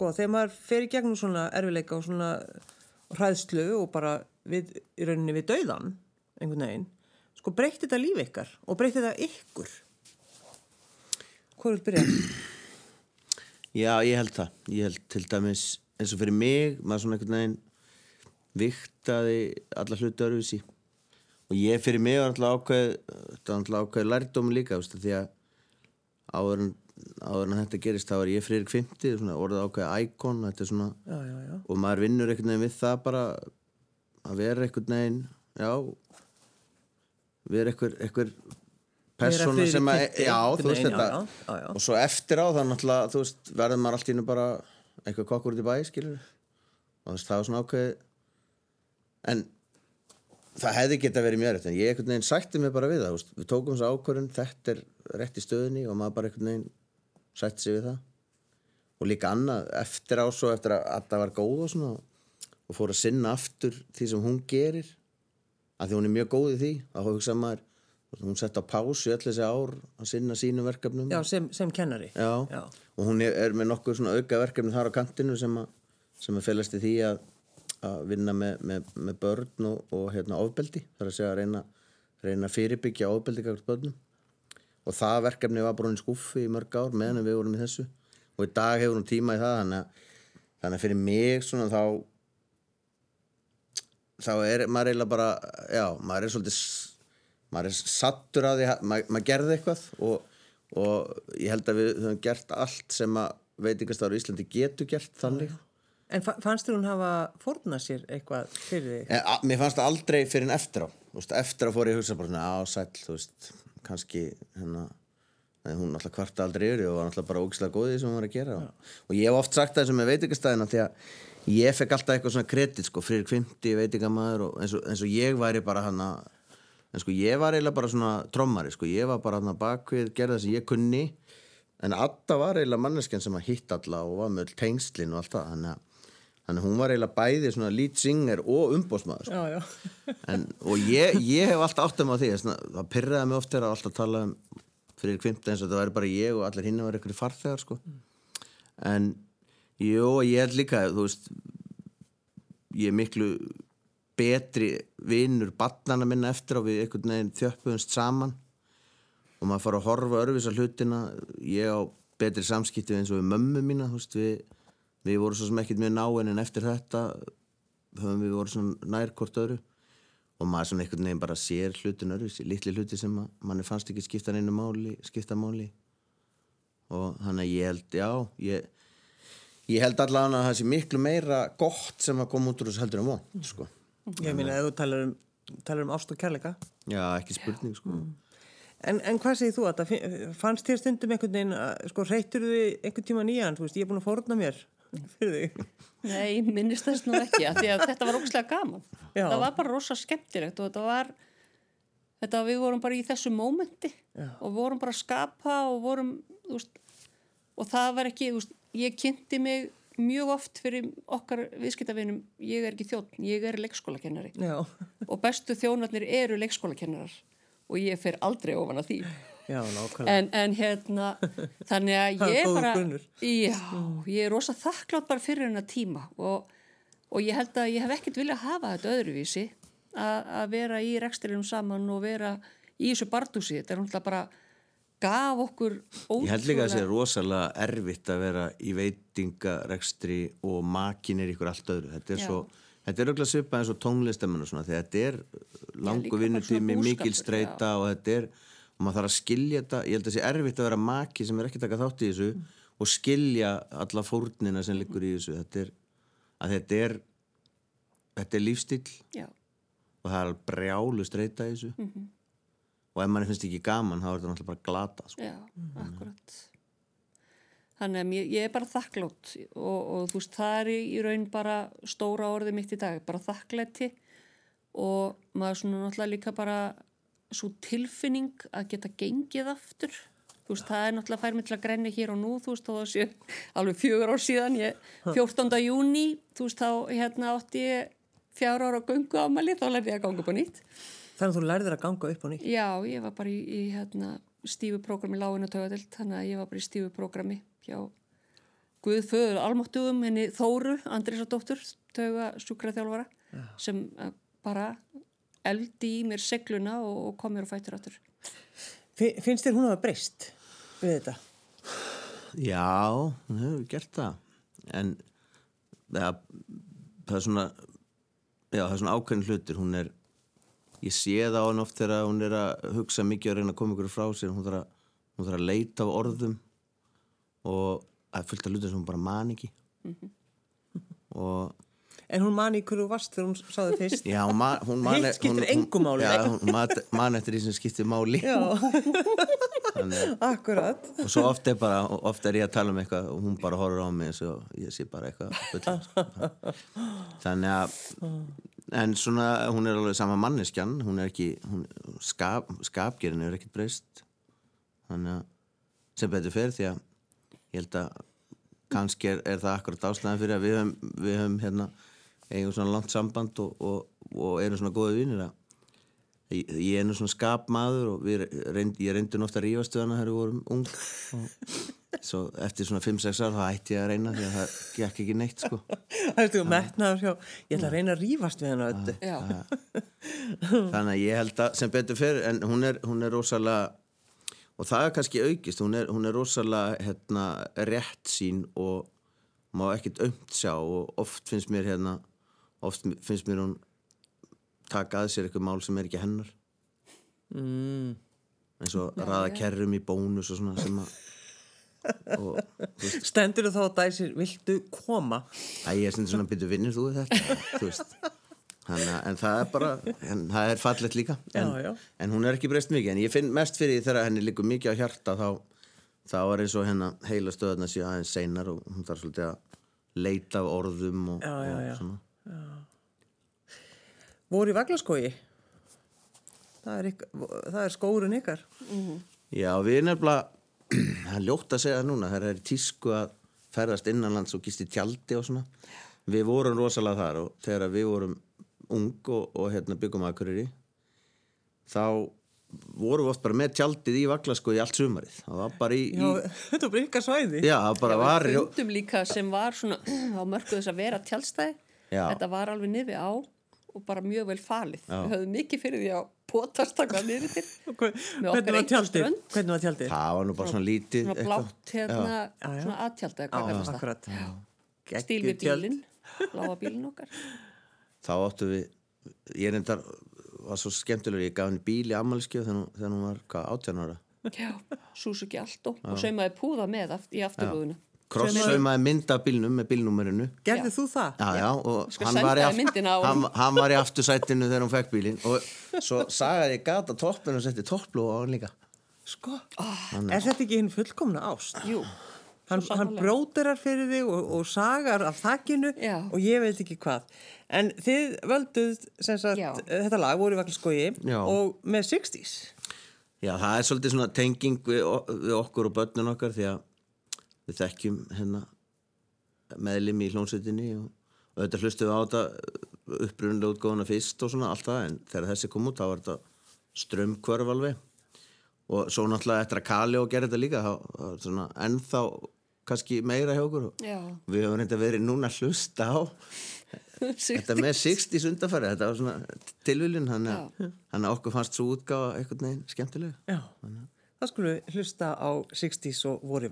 Speaker 5: Sko, þegar maður fer í gegnum svona erfileika og svona hræðslu og bara við, í rauninni við dauðan einhvern veginn, sko breytti þetta líf ykkar og breytti þetta ykkur Hvor vil byrja?
Speaker 3: Já, ég held það. Ég held til dæmis eins og fyrir mig, maður svona einhvern veginn viktaði alla hluti öruvísi. Og ég fyrir mig var alltaf ákveð, þetta var alltaf ákveð lærdómi líka, því að áður en, áður en þetta gerist, þá var ég fyrir 50, svona orðið ákveð íkon, er og maður vinnur einhvern veginn við það bara að vera einhvern veginn, já, vera einhver, einhver persóna sem að,
Speaker 1: Kiddi,
Speaker 3: já, þú veist þetta,
Speaker 1: já, já,
Speaker 3: og svo eftir á náttúrulega, þú veist, verður maður allt í hennu bara eitthvað kokkur út í bæ, skilur og þú veist, það var svona ákveð en það hefði geta verið mjög rétt, en ég einhvern veginn sætti mig bara við það, veist, við tókum þessu ákvörðun þetta er rétt í stöðunni og maður bara einhvern veginn sætti sig við það og líka annað, eftir á svo eftir að Adda var góð og svona og fór að sinna aftur því sem hún gerir að því hún er mjög góð í því að hugsa maður, hún sett á pásu öll þessi ár að sinna sínum verkefnum
Speaker 1: Já, sem, sem kennari.
Speaker 3: Já.
Speaker 1: Já.
Speaker 3: og hún er, er með nokkuð svona auka verkefni þar á kantinu sem að, sem að félast í því að, að vinna með, með, með börn og, og hérna, ofbeldi þar að segja að reyna, reyna fyrirbyggja ofbeldi gægt börnum og það verkefni var bara í skuffi í mörg ár meðan við vorum í þessu. Og í dag hefur hún tíma í það þannig að, þannig að fyrir mig svona þá þá er maður eiginlega bara já, maður er svolítið maður er sattur að því að maður, maður gerði eitthvað og, og ég held að við höfum gert allt sem að veitingastáður í Íslandi getur gert þannig.
Speaker 1: En fa fannst þér hún hafa fórnað sér eitthvað fyrir þig?
Speaker 3: en, a, mér fannst það aldrei fyrir en eftir á. Þú veist, eftir á fór ég að hugsa bara svona á sæll, þú veist, kannski hérna hún alltaf kvarta aldrei yfir og var alltaf bara ógislega góð í því sem hún var að gera. Og, og ég hef oft sagt það sem með veitingastæðina því að ég fekk alltaf eitthvað svona kredit sko, fyrir kvimti veitingamæður og eins og, eins og ég væri bara hann en sko ég var eiginlega bara svona trommari sko, ég var bara hann að bakvið gerða það sem ég kunni. En Adda var eiginlega manneskjan sem að hitt alla og var með öll tengslin og allt það þannig að, þannig að hún var eiginlega bæði svona lead singer og umbósmaður sko.
Speaker 1: Já, já.
Speaker 3: En, og ég, ég hef alltaf átt um á því svona, það pyrraði mig oft þegar að alltaf tala um fyrir kvimta eins og það væri bara ég og allir hinn var einhverju farþegar sko. en jú, ég held líka þú veist ég er miklu betri vinnur barnana minna eftir á við einhvern veginn þjöppuðumst saman og maður fara að horfa örfis á hlutina ég á betri samskipti eins og við mömmu mína þú veist, við, við vorum svo sem ekkert mjög náinn en eftir þetta höfum við voru svona nær hvort öðru. Og maður svona einhvern veginn bara sér hlutin öðruvísi, litli hluti sem að manni fannst ekki skipta neinu máli, skipta máli. Og þannig að ég held, já ég, ég held allavega að það sé miklu meira gott sem að koma út úr þessu heldur en von sko.
Speaker 1: Ég meina, ef þú talar um, talar um ást og kærleika.
Speaker 3: já, ekki spurning sko.
Speaker 1: En, en hvað segir þú að það fannst þér stundum einhvern veginn, að, sko, reytur þið einhvern tíma nýjan, þú veist, ég er búin að fórna mér fyrir þig.
Speaker 2: Nei, minnist þess nú ekki þetta var ógslag gaman.
Speaker 1: Já.
Speaker 2: það var bara rosa skemmtilegt og þetta var þetta við vorum bara í þessu mómenti og vorum bara að skapa og vorum veist, og það var ekki, veist, ég kynnti mig mjög oft fyrir okkar viðskiptavinum, ég er ekki þjótt ég er leikskólakennari.
Speaker 1: Já,
Speaker 2: og bestu þjónarnir eru leikskólakennarar og ég fer aldrei ofan að því
Speaker 1: já, nákvæmlega.
Speaker 2: en, en hérna þannig að
Speaker 1: Það er
Speaker 2: ég
Speaker 1: góður
Speaker 2: bara
Speaker 1: grunnur.
Speaker 2: já, ég er rosa þakklátt bara fyrir hennar tíma og, og ég held að ég hef ekkert viljað hafa þetta öðruvísi að að vera í rekstilinum saman og vera í þessu bardúsi þetta er náttúrulega bara gaf okkur
Speaker 3: ég held líka að það sé
Speaker 2: ótrúlega
Speaker 3: rosalega erfitt að vera í veitingarekstri og makin er ykkur allt öðru þetta er
Speaker 2: Já.
Speaker 3: svo Þetta er auðvitað svipað eins og tónlistemenn og svona því að þetta er langu vinnutími, mikil streyta og þetta er, og maður þarf að skilja þetta, ég held að það sé erfitt að vera maki sem er ekki að taka þátt í þessu og skilja alla fórnina sem liggur í þessu, þetta er, að þetta er, þetta er lífstíl
Speaker 2: já,
Speaker 3: og það er brjálu streyta í þessu.
Speaker 2: Mhm.
Speaker 3: og ef mann finnst ekki gaman þá er þetta náttúrulega bara glata, sko.
Speaker 2: já, akkurat. Þannig að ég, er bara þakklátt og, og þú veist, það er í, raun bara stóra orðið mitt í dag, bara þakklæti. Og maður svona náttúrulega líka bara svo tilfinning að geta gengið aftur þú veist, það er náttúrulega fær mig til að grenni hér og nú, þú veist, þá það sé alveg fjögur ár síðan, ég, 14. júni þú veist, þá hérna átti ég fjár ára göngu ámæli, þá lærði ég að ganga upp á nýtt
Speaker 1: Þannig að þú lærðir að ganga upp á nýtt.
Speaker 2: Já, ég var bara í, í hérna, stífu prógrami láginu tögadelt, þannig að ég var bara í stífu prógrami hjá Guðföður Almáttugum, henni Þóru, Andrísadóttur, töga sjúkraþjálfara, sem eh, bara eldi í mér segluna og, og kom mér og fættur áttur.
Speaker 1: Fi- Finnst þér hún hafa breyst við þetta?
Speaker 3: Já, hún hefur gert það. En það, það er svona já, það er svona ákveðin hlutir hún er, ég sé það á hann oft þegar hún er að hugsa mikið og reyna að koma ykkur frá sér. Hún þarf að, hún þarf að leita á orðum og það er fullt af hlutir sem hún bara man ekki. Og
Speaker 1: En hún man í hverju varst þegar hún sáði fyrst.
Speaker 3: já, hún man, hún man hún- hún- já, hún man, man eftir því sem skiptir máli
Speaker 1: Já,
Speaker 3: Þannig,
Speaker 1: akkurat.
Speaker 3: og svo oft er bara oft er ég að tala um eitthvað og hún bara horfur á mig og ég sé bara eitthvað bull. þannig að en svona hún er alveg sama manneskjan hún er ekki hún, skap, skapgerinn er ekkert breyst þannig að sem betur fer því að ég held að kannski er, er það akkurat ástæðan fyrir að við höfum hérna eigum svona langt samband og, og, og erum svona góði vinnir að ég, ég er nú svona skapmaður og reynd, ég reyndi ofta að rífast við hana þegar við vorum ung. Og svo eftir svona 5-6 ár þá ætti ég að reyna því að það gekk ekki neitt sko.
Speaker 1: Það er þú metnaður hjá, ég ætla að reyna að rífast við hennar öllu.
Speaker 2: Já,
Speaker 3: þannig að ég held að sem betur fyrir en hún er, hún er rosalega og það er kannski aukist hún er, hún er rosalega hérna, rétt sín og má ekkert ömt sjá og oft finnst mér hérna oft finnst mér hún taka að sér eitthvað mál sem er ekki hennar. Mm. eins og raða kerrum í bónus og svona sem að
Speaker 1: Stendur þú þá að dæsir, viltu koma?
Speaker 3: að ég er sem svona byrju vinnir þú þetta? Þú Hanna, en það er bara, en það er fallegt líka. En,
Speaker 1: Já, já.
Speaker 3: en hún er ekki breyst mikið. En ég finn mest fyrir þegar henni líkur mikið á hjarta þá, þá er eins og hennar heila stöðuna sér aðeins seinar og hún þarf svolítið að leita af orðum og,
Speaker 1: Já, já,
Speaker 3: og svona
Speaker 1: Voru í vaglaskói? Það er, það er skórun ykkar.
Speaker 3: Já, við erum nefnilega það er ljótt að segja núna það er í tísku að ferðast innanlands og gisti tjaldi og svona við vorum rosalega þar og þegar við vorum ung og, og hérna byggum aðkuriri þá vorum við oft bara með tjaldið í vaglasko í allt sumarið það var bara í,
Speaker 1: Já,
Speaker 3: í
Speaker 1: þetta var bara ykkar svæði.
Speaker 3: já, það bara var
Speaker 2: við fundum líka sem var svona á mörgu þess að vera tjálstæði
Speaker 3: Já.
Speaker 2: þetta var alveg niður á og bara mjög vel falið
Speaker 3: Já.
Speaker 2: við höfum mikið fyrir því að potast taka niður til Með
Speaker 1: Hvernig
Speaker 2: okkar
Speaker 1: tjaldið?
Speaker 2: strönd.
Speaker 1: Hvernig var tjaldið?
Speaker 3: það var nú bara svona lítið
Speaker 2: svona blátt hérna, svona
Speaker 1: akkurat.
Speaker 2: stíl við bílinn, bláa bílinn okkar
Speaker 3: þá áttu við ég reyndar var svo skemmtilegur ég gaf henni bíl í ammaliskjöf þegar, hún- var hvað, 18 ára
Speaker 2: já, Suzuki Alto og saumaði púða með aft, í afturlúðuna
Speaker 3: krosssaumaði mynd af bílnum með bílnúmerinu
Speaker 1: Gerðið þú það?
Speaker 3: Já, já, og hann var, hann, hann var í aftursætinu þegar hún fekk bílinn og svo sagaði ég gata toppin og setti topplú á hann líka.
Speaker 1: Sko, er þetta ekki hinn fullkomna ást?
Speaker 2: jú,
Speaker 1: Hann, hann bróterar fyrir þig og, og sagar af þakkinu
Speaker 2: Já.
Speaker 1: og ég veit ekki hvað. En þið völduð sem sagt, þetta lag voru í
Speaker 3: Já.
Speaker 1: og með 60s.
Speaker 3: Já, það er svolítið svona tenging við, við okkur og börnun okkar því að við þekkjum hérna meðlimi í hljónsveitinni og, og þetta hlustu við á þetta upprunlega útgóðuna fyrst og svona allt það en þegar þessi kom út þá var þetta strömmkvörf alveg. Og svo náttúrulega eftir að Kali og gera þetta líka þá þá var svona ennþá kannski meira hjá okkur. Og
Speaker 2: já.
Speaker 3: Við höfum reynda verið núna að hlusta á þetta með 60 sundafæri þetta var svona tilviljun þannig að- okkur fannst svo útgáfa einhvern veginn skemmtilega
Speaker 1: Já, það skulum við hlusta á 60s og voru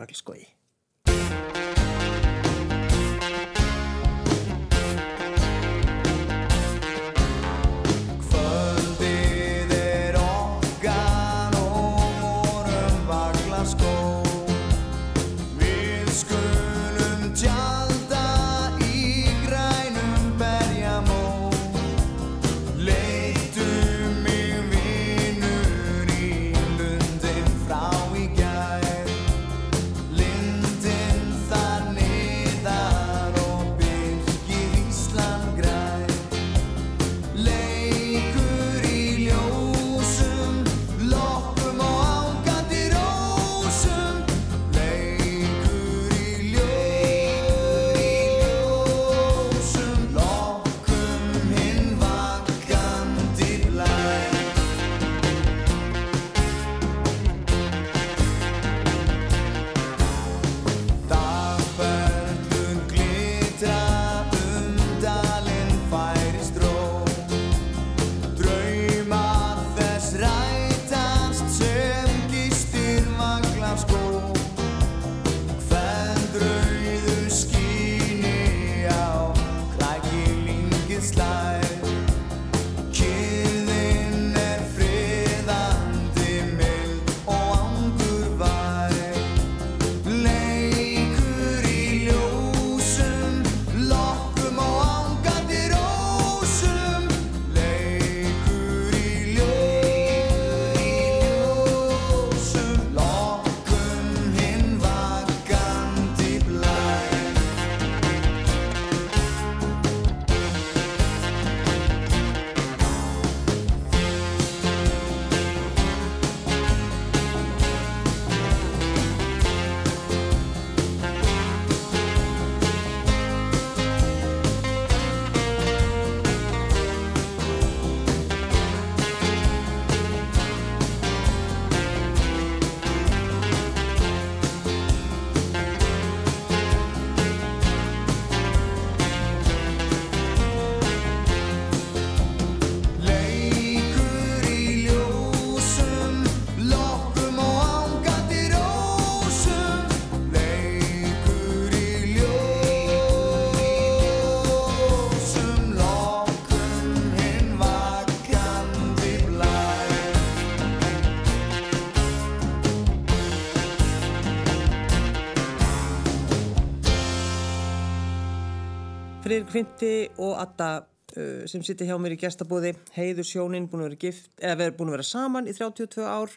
Speaker 1: Friðrik Finti og Adda uh, sem situr hjá mér í gestabóði heiður sjónin, búin að vera gift eða verið búin að vera saman í 32 ár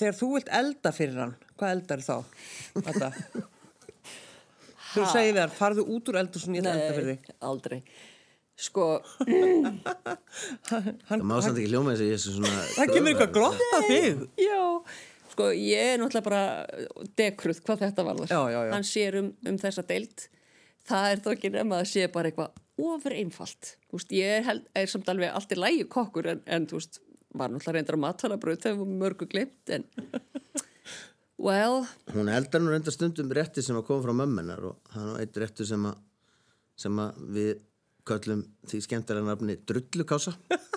Speaker 1: þegar þú vilt elda fyrir hann hvað eldar þá? Adda Þú segir hann, farðu út úr eldursun ég ætla að elda fyrir þig
Speaker 2: aldrei. Sko,
Speaker 3: Það má samt ekki hljóma þess að ég er svona
Speaker 1: Það kemur eitthvað glott að þig
Speaker 2: já, sko, ég er náttúrulega bara dekruð hvað þetta
Speaker 1: já, já.
Speaker 2: Hann sér um, um þessa deild. Það er þó ekki nema að sé bara eitthvað ofur einfalt. Veist, ég er, er samt alveg allt í lægi kokkur en, en þú veist, var náttúrulega reyndar að matfæla bröð þegar við mörgu glimt en well,
Speaker 3: Hún eldar nú reynda stundum rétti sem að koma frá mömmunar og það er nú eitt réttu sem að, sem að við köllum því skemmtilega nafni drullukása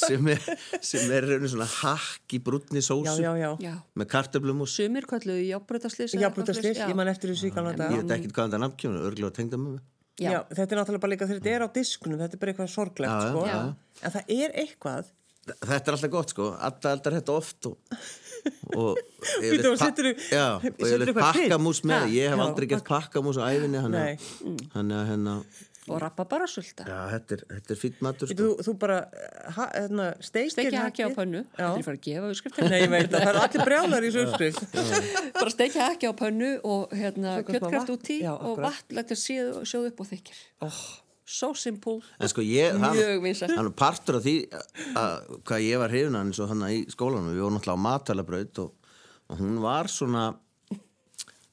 Speaker 3: sem er, sem er svona hakk í brúnni sósu
Speaker 1: já, já
Speaker 2: já.
Speaker 3: með kartöflum og
Speaker 2: Sumir kalluðu jafnbröðaslis.
Speaker 1: Jafnbrútaslis, ég man eftir þessu í galna
Speaker 3: ég veit ekkert hvað þetta kemur, örglega tengda
Speaker 1: Já. þetta er náttúrulega bara líka þegar þetta er á diskunum, þetta er bara eitthvað sorglegt, sko.
Speaker 3: já.
Speaker 1: En það er eitthvað,
Speaker 3: Þetta er alltaf gott sko, alltaf eldar þetta oft og, og ég vil
Speaker 1: eitthvað krydd?
Speaker 3: pakkamús með, ég hef
Speaker 1: já,
Speaker 3: aldrei gert pakkamús á æfinni hann
Speaker 1: Nei.
Speaker 2: Og rappa bara sulta.
Speaker 3: já, þetta er, þetta er fýtt matur sko.
Speaker 1: þú, þú bara, hérna, steikir
Speaker 2: hakki á pönnu.
Speaker 1: Já.
Speaker 2: Þetta er fara að gefa uppskriftin.
Speaker 1: Nei, ég veit að það er allir brjálar í þessu uppskrift.
Speaker 2: bara stekja ekki á pönnu og hérna, kjöttkraft út í
Speaker 1: Já,
Speaker 2: og vatn sjóðu, sjóðu upp og þykir oh. so simple
Speaker 3: en sko ég,
Speaker 2: Mjög
Speaker 3: er partur af því að hvað ég var hrifin hann eins og hann í skólanum, við vorum náttúrulega á matvælabraut og, og hún var svona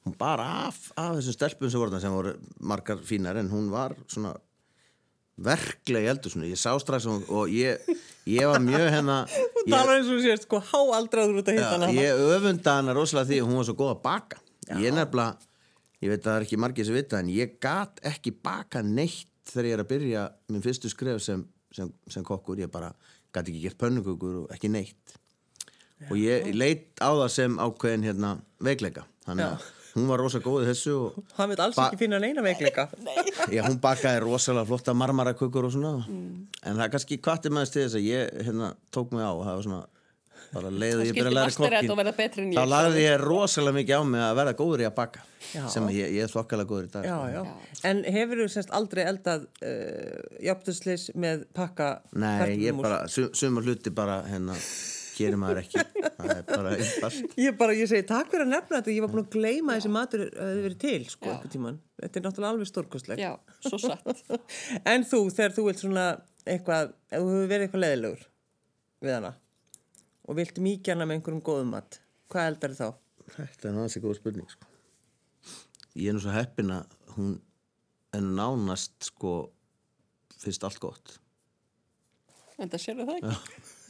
Speaker 3: hún bara af, af þessum stelpum sem voru sem voru margar fínar en hún var svona verklega í eldur svona, ég sá strax og, og ég, ég var mjög hérna
Speaker 1: Þú talar eins og sést, sko, háaldraður út að hitta
Speaker 3: Já,
Speaker 1: hana.
Speaker 3: ég öfunda hana rosalega því að hún var svo góð að baka. Ég nefnilega, ég veit að það er ekki margir sem vita en ég gat ekki baka neitt þegar ég er að byrja minn fyrstu skref sem, sem, sem kokkur. Ég bara gat ekki gert pönnukökur og ekki neitt. Og ég leit á það sem ákveðin hérna veikleika. Þannig að hún var rosa góð í þessu og
Speaker 1: Hann vil alls
Speaker 3: Ba-
Speaker 1: ekki finna neina veikleika.
Speaker 3: Já, hún bakaði rosalega flotta marmarakökur og svona
Speaker 1: Mm.
Speaker 3: en það er kannski kvatti maður til þess að ég hérna, tók mig á það var svona bara leiði ég byrja að læra kokkin
Speaker 2: og verða betri en
Speaker 3: þá lagði ég rosalega mikið á mig að verða góður í að baka
Speaker 1: Já.
Speaker 3: sem ég, ég er þokkalega góður í dag
Speaker 1: Já,
Speaker 3: sko.
Speaker 1: já. En hefur þú semst aldrei eldað uh, jafntuslis með pakka
Speaker 3: Nei, ég bara, sum, sumar hluti bara hérna, gerir maður ekki það er bara einfalt
Speaker 1: Ég bara, ég segi takk fyrir að nefna þetta, ég var búin að gleyma þessi matur að þið verið til, sko, eitthvað tíman. Þetta er náttúrulega alveg stórkostlegt.
Speaker 2: já, svo satt
Speaker 1: En þú, þegar þú vilt svona eitthvað, ef þú hefur verið eitthvað leðilegur við hana og vilt mýkja hana með einhverjum góðum mat, hvað eldar þá?
Speaker 3: Þetta er náttúrulega góð spurning sko. Ég er nú svo heppin að hún er nánast sko fyrst allt gott
Speaker 2: en það sér það ekki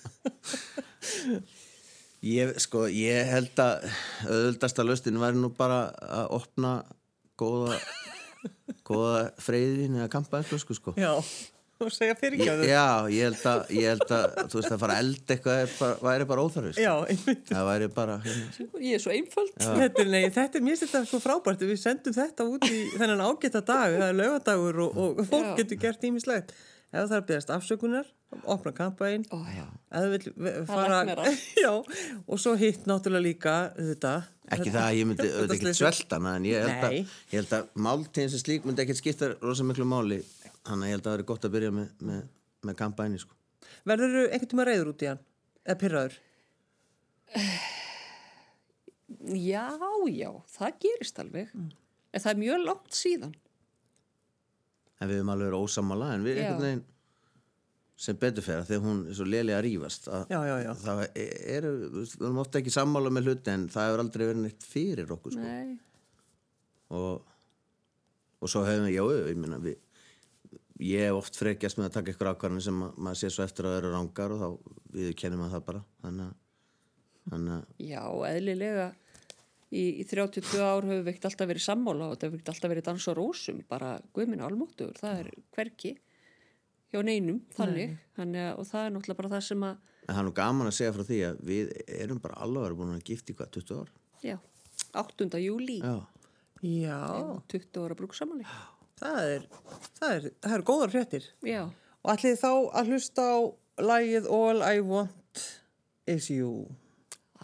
Speaker 3: Ég, sko, ég held að auðvöldasta laustin væri nú bara að opna góða góða freyðin eða kampaðinflösku sko
Speaker 1: Já, og segja fyrirgjáðu.
Speaker 3: Já, ég held að, ég held að þú veist að fara að elda eitthvað er bara, væri bara óþarfi sko.
Speaker 1: Já, einmitt.
Speaker 3: það væri bara hérna.
Speaker 2: ég er svo einföld
Speaker 1: Þetta er, nei, þetta er mér þetta svo frábært við sendum þetta út í þennan ágæta dag það er lögadagur og, og fólk
Speaker 2: Já.
Speaker 1: getur gert ímislegt ef það er að byrjast afsökunar opna
Speaker 2: allt.
Speaker 1: já, og svo hitt náttúrulega líka þetta.
Speaker 3: Ekki það að ég myndi auðvitað ekki svelta en ég held að, ég held að máltíðin sem slík myndi ekki skipta rosa miklu máli. Þannig að ég held að það væri gott að byrja með, með, með kampaðinni sko.
Speaker 1: verður þú einhvern tíma reyður út í hann? Eða pyrraður
Speaker 2: já, já, það gerist alveg. En það er mjög langt síðan
Speaker 3: en við höfum alveg verið ósamála en við einhvern veginn sem betur fyrir þegar hún er svo léli að rífast að
Speaker 1: Já, já, já.
Speaker 3: það er, við erum ofta ekki sammála með hluti en það hefur aldrei verið neitt fyrir okkur sko.
Speaker 2: Nei.
Speaker 3: og, og svo hefum við, já, ég meina við ég hef oft frekjast með að taka ykkur ákvarðanir sem að, maður sé svo eftir að vera rángar og þá við kennum að það bara þannig að
Speaker 2: já, eðlilega í, í 32 ár hefur við ekkert alltaf verið sammála og þetta hefur ekkert alltaf verið dans og rósum bara guðminn álmóttugur, það er hverki hjá neinum, þannig, þannig að, og það er náttúrulega bara það sem að
Speaker 3: en það er nú gaman að segja frá því að við erum bara alveg búin að gifta í hvað, 20 ár?
Speaker 2: Já, 8. júli
Speaker 3: já,
Speaker 1: já,
Speaker 2: 20 ára brúksamáli
Speaker 1: það er það er, það er góðar fréttir.
Speaker 2: Já,
Speaker 1: og ætlið þá að hlusta á lagið All I Want Is You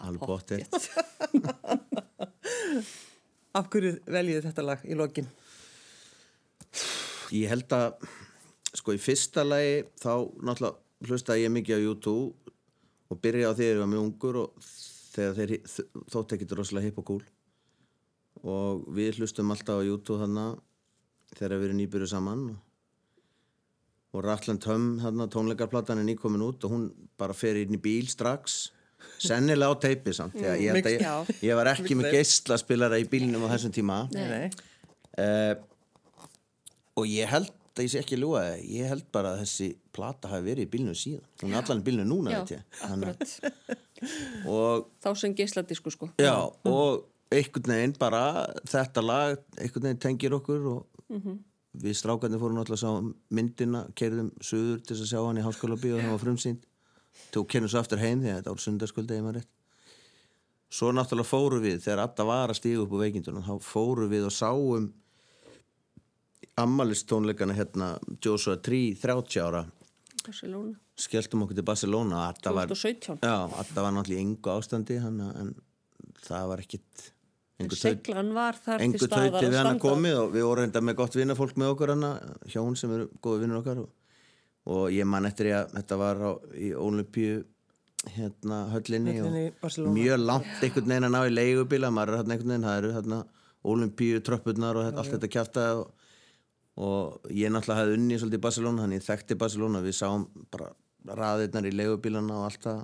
Speaker 3: alveg bótt er
Speaker 1: af hverju veljið þetta lag í lokin?
Speaker 3: ég held að sko í fyrsta lagi þá náttúrulega hlustaði ég mikið á YouTube og byrjaði á því að ég var mjög ungur og þegar þeir þótt ekkit rosalega hipp og cool. Og við hlustum alltaf á YouTube þannig þegar við erum nýbyrjuð saman og, Ratland Hömm tónleikarplatan er nýkomin út og hún bara fer inn í bíl strax sennilega á teipi samt mm, ég, ég, ég var ekki með geislaspilara í bílnum á þessum tíma.
Speaker 1: Nei, nei.
Speaker 3: uh, og ég held að ég sé ekki það, ég held bara að þessi plata hafi verið í bílnum síðan. Hún er allan í bílnum núna
Speaker 2: Já,
Speaker 3: og
Speaker 2: Þá sem geisladisku sko.
Speaker 3: já, og einhvern veginn bara þetta lag, einhvern veginn tengir okkur og við strákarnir fórum alltaf að sjá myndina kerðum suður til að sjá hann í háskóla bíu og það var frumsýnd tók kennum svo aftur heim því að þetta var sundarskvöldi eða maður rétt svo náttúrulega fóru við þegar Adda var að stíga upp úr veikindunum þá fóru við og sáum ammælistónleikana hérna Joshua Tree 30 ára
Speaker 2: Barcelona.
Speaker 3: skelltum okkur til Barcelona Adda var,
Speaker 2: 2017.
Speaker 3: já, Adda var náttúrulega í engu ástandi hann, en það var ekkit engu tauti við hann komið og við vorum enda með gott vinnafólk með okkur hann hjón sem eru góði vinnur okkar og, og ég man eftir ég að þetta var á, í Olympíu hérna höllinni
Speaker 1: Höllinni
Speaker 3: og mjög langt einhvern veginn að ná í leigubíla maður er hérna einhvern veginn, það eru hérna Olympíu tröppurnar og þetta, allt þetta kjafta og, og ég náttúrulega hefði unni svolítið í Barcelona, þannig ég þekkti Barcelona við sáum bara raðirnar í leigubílana og allt það.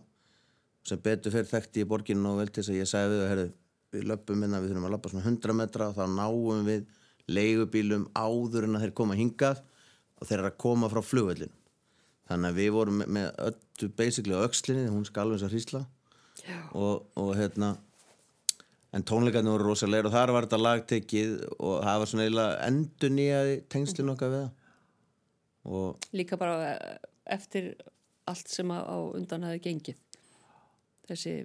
Speaker 3: Sem betur fyrir þekkti í borginu og vel til þess að ég sagði við að herðu, við löpum minna, við þurfum að lappa svona 100 metra og þá náum við leigubílum áður en að þeir koma hingað og þeir eru að koma frá flugvellin þannig að við vorum með, öllu basically á öxlinni, hún skal alveg eins að hrísla. Og, og hérna en tónleikarnir voru rosalegir og þar var þetta lagtekið og það var svona eiginlega endur nýjaði tengslinn okkar við það. Og
Speaker 2: Líka bara eh, eftir allt sem á undan hafi gengið. Þessi,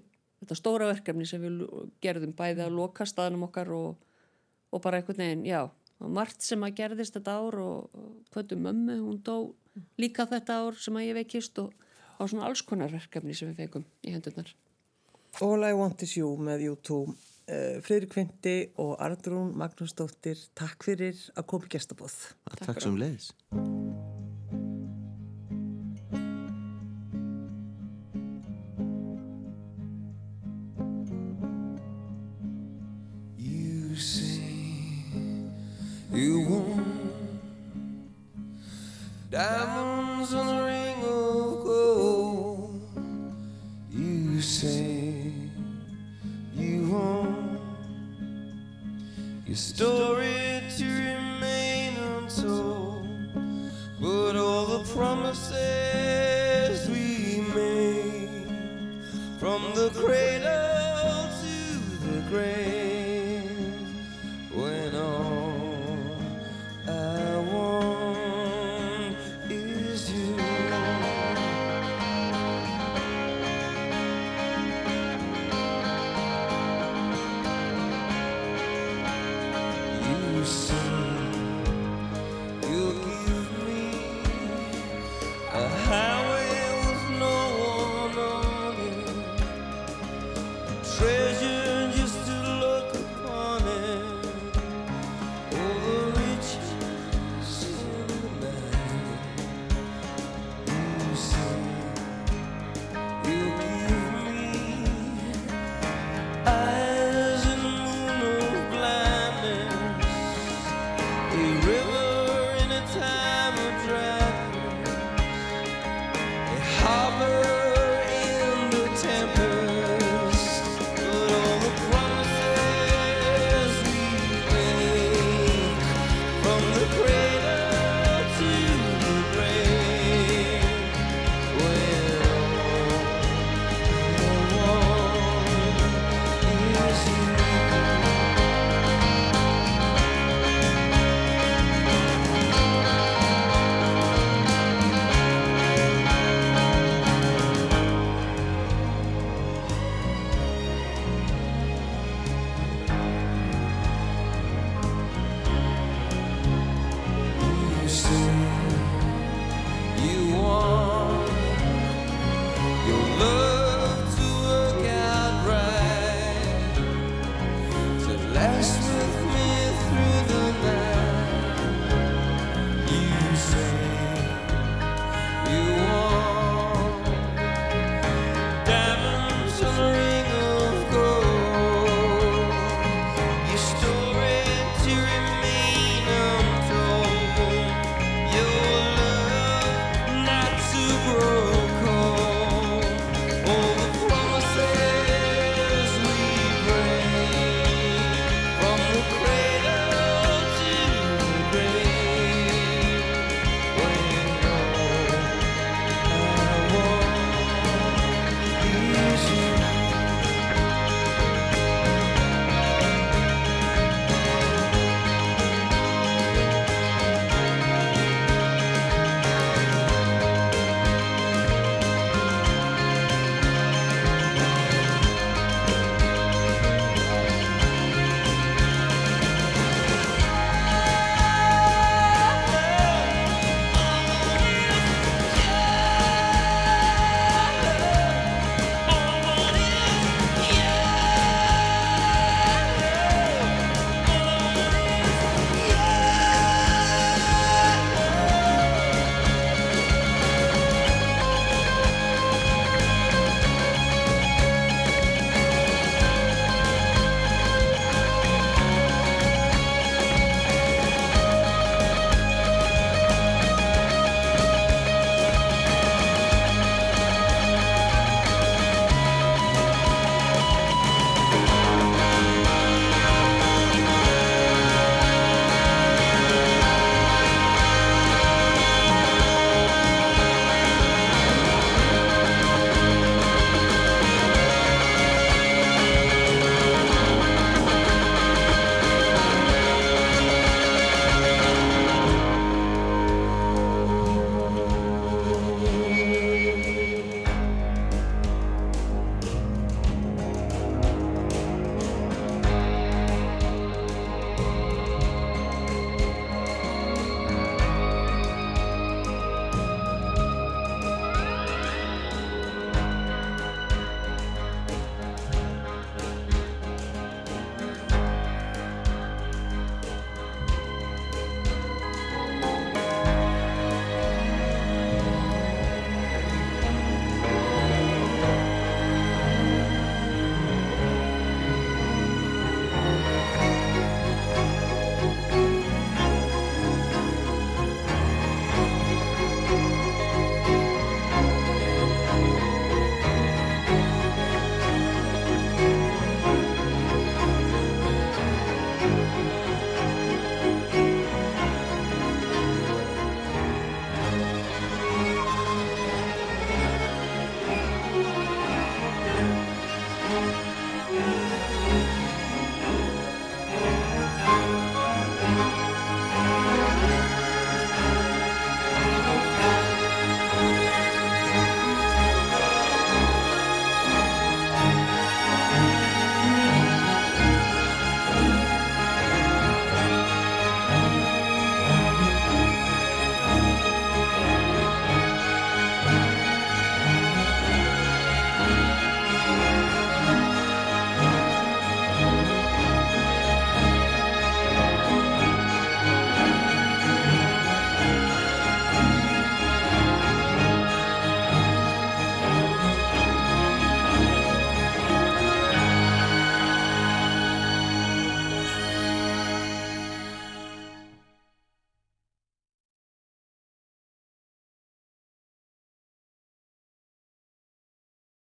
Speaker 2: þetta stóra verkefni sem við gerðum bæði að loka staðnum okkar og, og bara einhvern veginn, já, og margt sem að gerðist þetta ár og, og hvötu mömmu, hún dó líka þetta ár sem að ég veikist og á svona alls konar verkefni sem við feikum í hendurnar.
Speaker 1: All I Want Is You með YouTube uh, Friðrik Kvinti og Arnrún Magnúsdóttir takk fyrir að koma í gestabóð
Speaker 3: takk sem leiðis